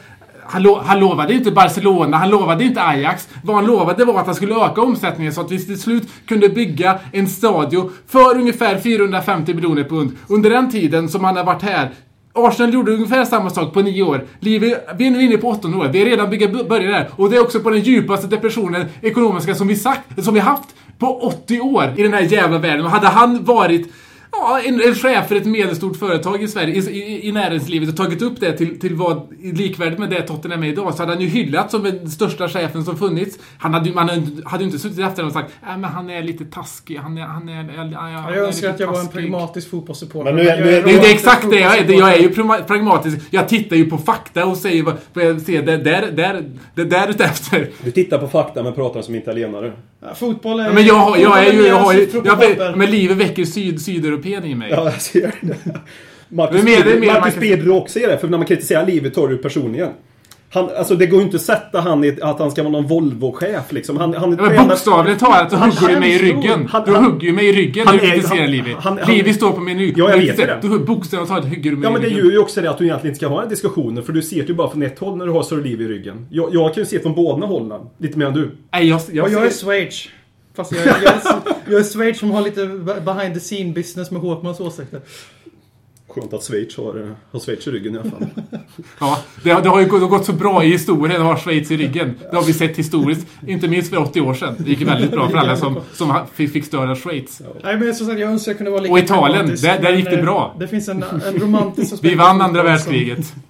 han, lo, han lovade inte Barcelona, han lovade inte Ajax. Vad han lovade var att han skulle öka omsättningen så att vi till slut kunde bygga en stadio för ungefär 450 miljoner pund. Under den tiden som han har varit här Arsenal gjorde ungefär samma sak på nio år. Livi, vi är nu inne på åttonde året. Vi är redan börjat där. Och det är också på den djupaste depressionen ekonomiska som vi sagt, som vi haft på 80 år i den här jävla världen. Och hade han varit Ja, en, en chef för ett medelstort företag i Sverige, i, i, i näringslivet och tagit upp det till, till vad likvärdigt med det Tottenham är idag, så hade han ju hyllats som den största chefen som funnits. Han hade ju man hade ju inte suttit efter och sagt äh, men han är lite taskig, han är... Han är, han är, han är Jag önskar lite att jag var en taskig." pragmatisk fotbollssupporter. Men nu är- nu är- Det är exakt det jag är. Jag är ju pragmatisk. Jag tittar ju på fakta och säger vad, vad jag ser. Det där, där, det där utefter. Du tittar på fakta men pratar som italienare. Ja, Fotboll är... Ja, Men jag, har- jag är ju... Jag har ju jag, men livet väcker syd, sydeuropén i mig. Ja, jag ser det. Marcus, Marcus kan- Pedro också är det, för när man kritiserar livet tar du personligen. Han, alltså det går ju inte att sätta han i att han ska vara någon Volvo-chef liksom. Han, han är Ja, Men bokstavligt talat så Han hugger du mig i ryggen. han- Du hugger ju mig i ryggen han när du är- kritiserar Livi. Livi står på min rygg. Ja, jag vet det. Du bokstavligt talat hugger du mig Ja i men det ryggen. gör ju också det att du egentligen inte ska ha en diskussion för du ser det ju bara från ett håll när du har Sir Liv i ryggen. Jag, jag kan ju se från båda hållen. Lite mer än du. Nej, jag, jag, Och jag är Schweiz. Fast jag, jag, jag är Schweiz som har lite behind the scene business med Håkmans åsikter. Skönt att Schweiz har, eh, har Schweiz i ryggen i alla fall. [laughs] Ja, det, har- det har ju gått, gått så bra i historien att ha Schweiz i ryggen. Det har vi sett historiskt. Inte minst för 80 år sedan. Det gick väldigt bra för alla som, som fick, fick stöd av Schweiz. Nej men som sagt, jag önskar jag kunde vara lika Och Italien, där- där gick det eh, bra. Det finns en, en romantisk aspekt [laughs] Vi vann andra världskriget. [laughs]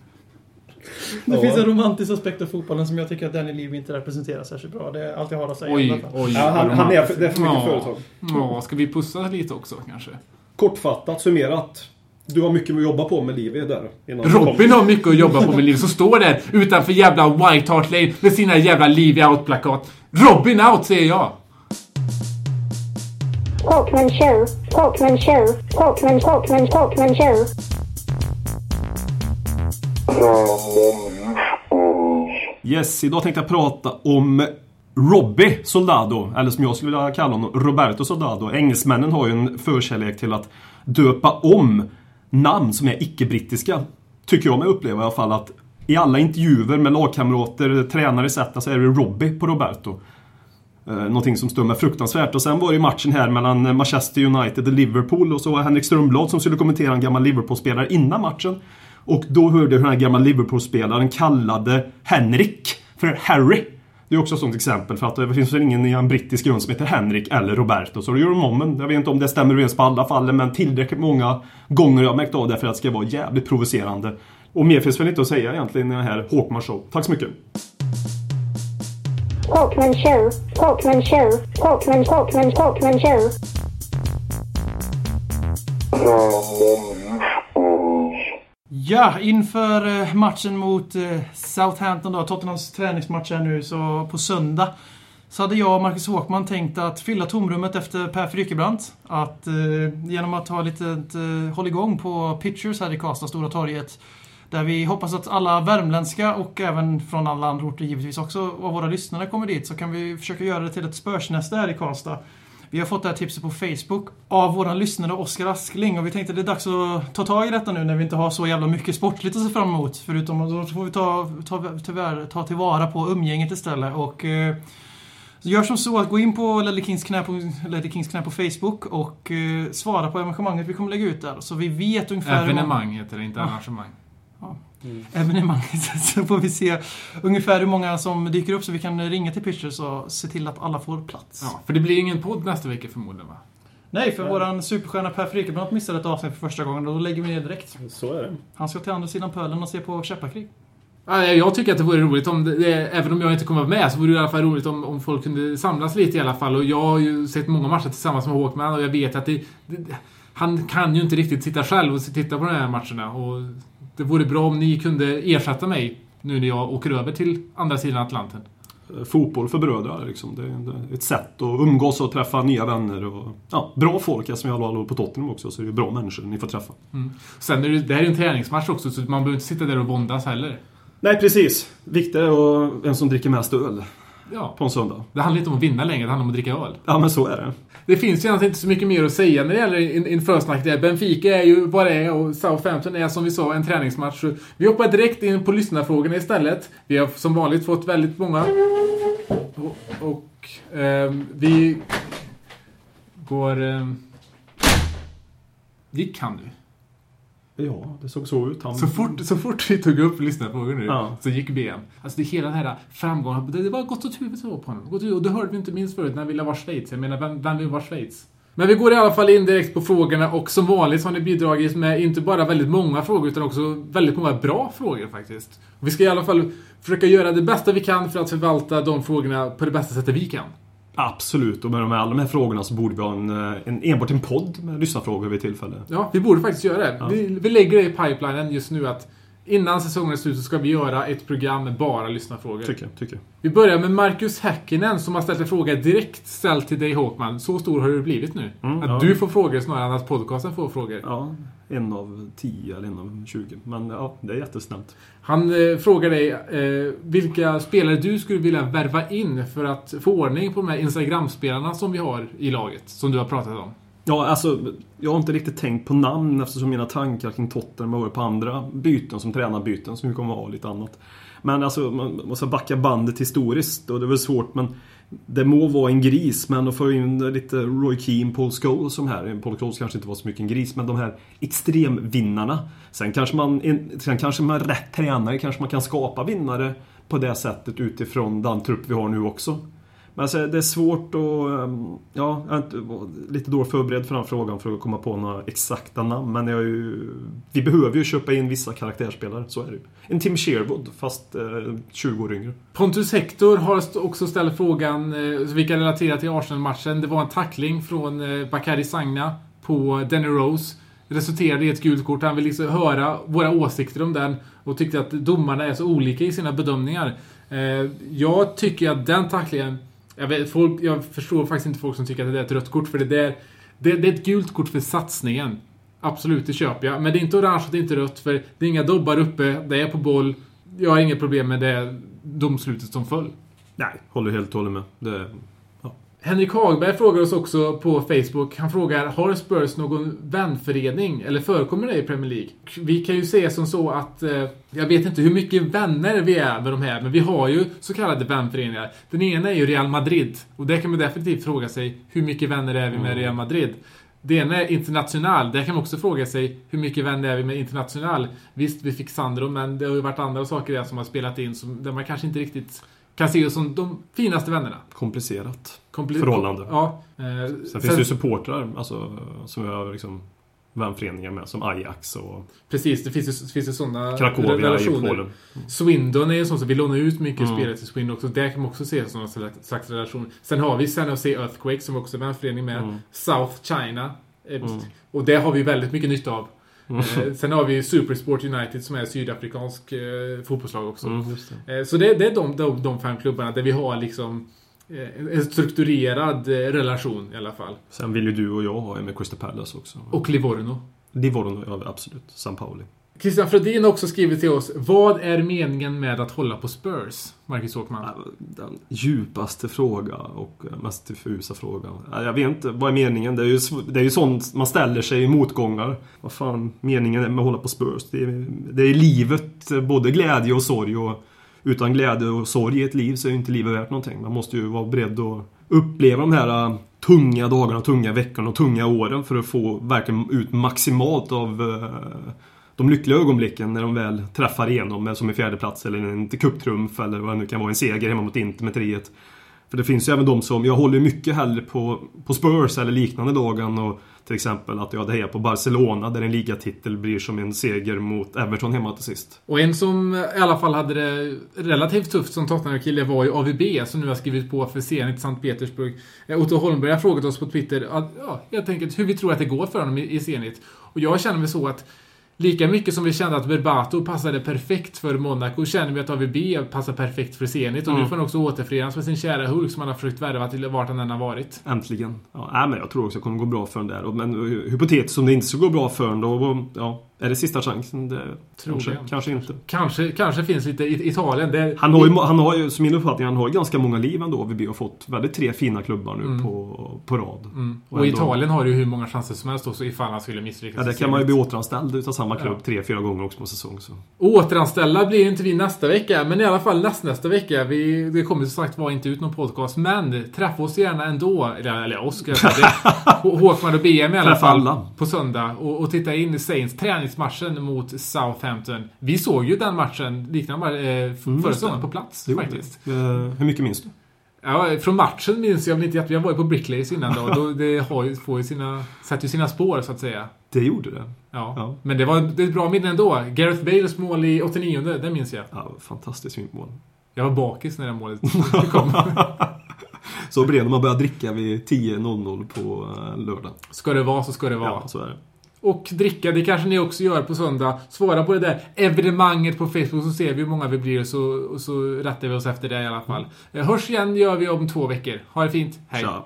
Det Ja. finns en romantisk aspekt av fotbollen som jag tycker att Danny Levy inte representerar särskilt bra. Det är allt jag har att säga. i alla Oj, fall. oj. Ja, han, han är, för- det är för mycket Ja. företag. Ja, ska vi pussa lite också kanske? Kortfattat summerat. Du har mycket att jobba på med Livi där. innan Robin har mycket att jobba på med liv, som står där utanför jävla White Hart Lane med sina jävla Liv out-plakat. Robin out, säger jag! Talkman show, Talkman show, Talkman, Talkman, Talkman show. Yes, idag tänkte jag prata om Robbie Soldado, eller som jag skulle vilja kalla honom, Roberto Soldado. Engelsmännen har ju en förkärlek till att döpa om namn som är icke-brittiska. Tycker jag mig uppleva i alla fall att i alla intervjuer med lagkamrater, tränare etc. så är det Robbie på Roberto. Eh, någonting som stör mig fruktansvärt. Och sen var det ju matchen här mellan Manchester United och Liverpool och så var det Henrik Strömblad som skulle kommentera en gammal Liverpool-spelare innan matchen. Och då hörde jag hur den här gamla Liverpool-spelaren kallade Henrik för Harry. Det är också ett sånt exempel för att det finns väl ingen i en brittisk grund som heter Henrik eller Roberto. Så då gör de om en. Jag vet inte om det stämmer överens på alla fallen men tillräckligt många gånger jag har märkt av det för att det ska vara jävligt provocerande. Och mer finns väl inte att säga egentligen i den här Håkman Show. Tack så mycket! Talkman show. Talkman show. Talkman, Talkman, Talkman show. Ja, inför eh, matchen mot eh, Southampton då, Tottenhams träningsmatch här nu, så på söndag. Så hade jag och Marcus Håkman tänkt att fylla tomrummet efter Per Frykebrant. Att eh, genom att ha lite eh, hålligång på Pitchers här i Karlstad, Stora torget. Där vi hoppas att alla värmländska och även från alla andra orter givetvis också, av våra lyssnare kommer dit. Så kan vi försöka göra det till ett spörsnäste här i Karlstad. Vi har fått det här tipset på Facebook av våran lyssnare Oskar Askling och vi tänkte att det är dags att ta tag i detta nu när vi inte har så jävla mycket sportligt att se fram emot. Förutom att då får vi ta, ta, tyvärr, ta tillvara på umgänget istället och eh, Gör som så att gå in på Ledley Kings knä på, Ledley Kings knä på Facebook och eh, svara på evenemanget vi kommer lägga ut där. Så vi vet ungefär... Evenemang heter det, inte arrangemang. Evenemanget [laughs] så får vi se ungefär hur många som dyker upp så vi kan ringa till Pitchers och se till att alla får plats. Ja, för det blir ingen podd nästa vecka förmodligen va? Nej, för våran superstjärna Per Frykebrant missade ett avsnitt för första gången och då lägger vi ner direkt. Så är det. Han ska till andra sidan pölen och se på käppakrig. Ja, Jag tycker att det vore roligt om, det, även om jag inte kommer vara med, så vore det i alla fall roligt om, om folk kunde samlas lite i alla fall. Och jag har ju sett många matcher tillsammans med Håkman och jag vet att det, det, han kan ju inte riktigt sitta själv och titta på de här matcherna. Och det vore bra om ni kunde ersätta mig nu när jag åker över till andra sidan Atlanten. Fotboll för bröder liksom. Det är ett sätt att umgås och träffa nya vänner. Och, ja, bra folk, eftersom jag håller på Tottenham också, så det är bra människor ni får träffa. Sen är det, det här är en träningsmatch också, så man behöver inte sitta där och våndas heller. Nej, precis. Viktigt är vem som dricker mest öl Ja, på en söndag. det handlar inte om att vinna längre, det handlar om att dricka öl. Ja, men så är det. Det finns ju egentligen inte så mycket mer att säga när det gäller in- införsnack. Benfica är ju vad det är och Southampton är som vi sa en träningsmatch. Vi hoppar direkt in på lyssnarfrågorna istället. Vi har som vanligt fått väldigt många. Och, och ehm, vi går... ehm, gick han nu? Ja, det såg så ut. Han... Så fort, så fort vi tog upp lyssnarfrågor nu Ja. så gick ben. Alltså det hela den här framgången, det, var gått åt huvudet på honom. Gått Och det hörde vi inte minst förut när han ville vara Schweiz. Jag menar, vem, vem vill vara Schweiz? Men vi går i alla fall in direkt på frågorna och som vanligt har ni bidragit med inte bara väldigt många frågor utan också väldigt många bra frågor faktiskt. Och vi ska i alla fall försöka göra det bästa vi kan för att förvalta de frågorna på det bästa sättet vi kan. Absolut, och med de här- alla de här frågorna så borde vi ha en, eh, en, enbart en podd med lyssnarfrågor vid tillfälle. Ja, vi borde faktiskt göra det. Vi, vi lägger det i pipelinen just nu att innan säsongen är slut så ska vi göra ett program med bara lyssnarfrågor. Tycker jag. Tycker. jag. Vi börjar med Marcus Häkkinen som har ställt en fråga direkt ställd till dig Håkman. Så stor har du blivit nu. Mm, att ja. du får frågor snarare än att podcasten får frågor. Ja, en av tio eller en av tjugo. Men ja, det är jättesnällt. Han eh, frågar dig eh, vilka spelare du skulle vilja värva in för att få ordning på de här Instagram-spelarna som vi har i laget. Som du har pratat om. Ja, alltså, jag har inte riktigt tänkt på namn eftersom mina tankar kring Tottenham har varit på andra byten som tränarbyten som vi kommer att ha lite annat. Men alltså, man måste backa bandet historiskt och det är väl svårt men det må vara en gris men att få in lite Roy Keane, Paul Scholes som här. Paul Scholes kanske inte var så mycket en gris men de här extremvinnarna. Sen kanske man, sen kanske man rätt tränare kanske man kan skapa vinnare på det sättet utifrån den trupp vi har nu också. Men alltså, det är svårt att... Ehm, ja, jag är inte, lite dåligt förberedd för den frågan för att komma på några exakta namn. Men jag är ju, vi behöver ju köpa in vissa karaktärsspelare, så är det ju. En Tim Sherwood, fast eh, 20 år yngre. Pontus Hector har också ställt frågan, eh, vilka relaterar till Arsenal-matchen. Det var en tackling från eh, Bakary Sagna på Danny Rose. Resulterade i ett gult kort. Han vill liksom höra våra åsikter om den och tyckte att domarna är så olika i sina bedömningar. Eh, jag tycker att den tacklingen... Jag, vet, folk, jag förstår faktiskt inte folk som tycker att det är ett rött kort, för det, där, det, det är ett gult kort för satsningen. Absolut, det köper jag. Men det är inte orange och det är inte rött, för det är inga dobbar uppe, det är på boll. Jag har inget problem med det domslutet som föll. Nej, håller helt och hållet med. Det, Henrik Hagberg frågar oss också på Facebook. Han frågar, har Spurs någon vänförening? Eller förekommer det i Premier League? Vi kan ju säga som så att, eh, jag vet inte hur mycket vänner vi är med de här, men vi har ju så kallade vänföreningar. Den ena är ju Real Madrid. Och där kan man definitivt fråga sig, hur mycket vänner är vi med Real Madrid? Det ena är International. Där kan man också fråga sig hur mycket vänner är vi med International? Visst, vi fick Sandro, men det har ju varit andra saker där som har spelat in som, där man kanske inte riktigt kan se oss som de finaste vännerna. Komplicerat. Förhållande. Ja. Eh, Sen finns det ju supportrar alltså, som jag liksom vänföreningar med, som Ajax och Precis, det finns ju, finns ju sådana Cracovia i relationer. Polen. Swindon är ju sån som vi lånar ut mycket Mm. spelare till Swindon också. Där kan man också se sådana slags relation. Sen har vi San Jose Earthquake som också är vänförening med. Mm. South China. Eh, Mm. Och det har vi väldigt mycket nytta av. Eh, Sen har vi Supersport United som är sydafrikansk eh, fotbollslag också. Mm, det. Så det, det är de, de, de fem klubbarna där vi har liksom en strukturerad eh, relation i alla fall. Sen vill ju du och jag ha en med Crystal Palace också. Och Livorno. Livorno, ja absolut. San Pauli. Christian Fredin har också skrivit till oss. Vad är meningen med att hålla på Spurs? Marcus Åkman. Den djupaste fråga och mest diffusa frågan. Ja, Jag vet inte, vad är meningen? Det är ju, det är ju sånt man ställer sig i motgångar. Vad fan meningen med att hålla på Spurs? Det är, det är livet, både glädje och sorg. Och utan glädje och sorg i ett liv så är ju inte livet värt någonting. Man måste ju vara beredd att uppleva de här äh, tunga dagarna, tunga veckorna och tunga åren för att få verkligen ut maximalt av äh, de lyckliga ögonblicken när de väl träffar igenom, äh, som en fjärdeplats eller en cuptrumf eller vad det nu kan vara, en seger hemma mot Inter med 3 För det finns ju även de som, jag håller ju mycket hellre på, på Spurs eller liknande dagen och till exempel att jag hade hejat på Barcelona där en ligatitel blir som en seger mot Everton hemma till sist. Och en som i alla fall hade det relativt tufft som Tottenham-kille var ju AVB som nu har skrivit på för Zenit Sankt Petersburg. Eh, Otto Holmberg har frågat oss på Twitter att, ja, helt enkelt hur vi tror att det går för honom i Zenit. Och jag känner mig så att Lika mycket som vi kände att Berbato passade perfekt för Monaco känner vi att AVB passar perfekt för Zenit. Och nu Mm. får han också återförenas med sin kära Hulk som han har försökt värva till vart han än har varit. Äntligen. Ja, men jag tror också att det kommer gå bra för den där. Men uh, hypotetiskt om det inte ska gå bra för den då, ja, är det sista chansen? Det, kanske, Troligen. kanske inte. Kanske, kanske finns lite i Italien. Där Han har, ju, han har ju, som min uppfattning, han har ju ganska många liv ändå. Vi har fått väldigt tre fina klubbar nu Mm. på, på rad. Mm. Och Och, ändå- Italien har ju hur många chanser som helst också ifall han skulle misslyckas. Ja, där kan man ju bli återanställd utav samma klubb Ja. tre, fyra gånger också på säsong. Så. Återanställda blir inte vi nästa vecka, men i alla fall näst, nästa vecka. Vi, det kommer som sagt var inte ut någon podcast, men träffa oss gärna ändå. Eller, eller oss, ska jag säga. [laughs] Håkman och BM i alla fall. alla. På söndag. Och, och titta in i Saints träningsmatchen mot Southampton. Vi såg ju den matchen, liknande eh, Mm, förra säsongen på plats gjorde faktiskt. det. Eh, hur mycket minns du? Ja, från matchen minns jag väl inte jätte... Jag var ju på Bricklays innan då. då det har ju, får ju sina, sätter ju sina spår så att säga. Det gjorde det. Ja. Ja. Men det var det ett bra minne ändå. Gareth Bales mål i 89, det minns jag. Ja, fantastiskt fint mål. Jag var bakis när det målet [laughs] kom. Så blir det när man börjar dricka vid 10.00 på eh, lördag. Ska det vara så ska det vara. Ja, så är det. Och dricka, det kanske ni också gör på söndag. Svara på det där evenemanget på Facebook så ser vi hur många vi blir så, så rättar vi oss efter det i alla fall. Eh, Hörs igen gör vi om två veckor. Ha det fint. Hej. Tja.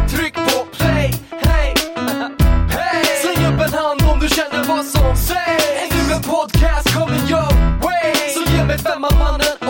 känner vad som sägs. Ännu en podcast coming your way. Så ge mig femman mannen.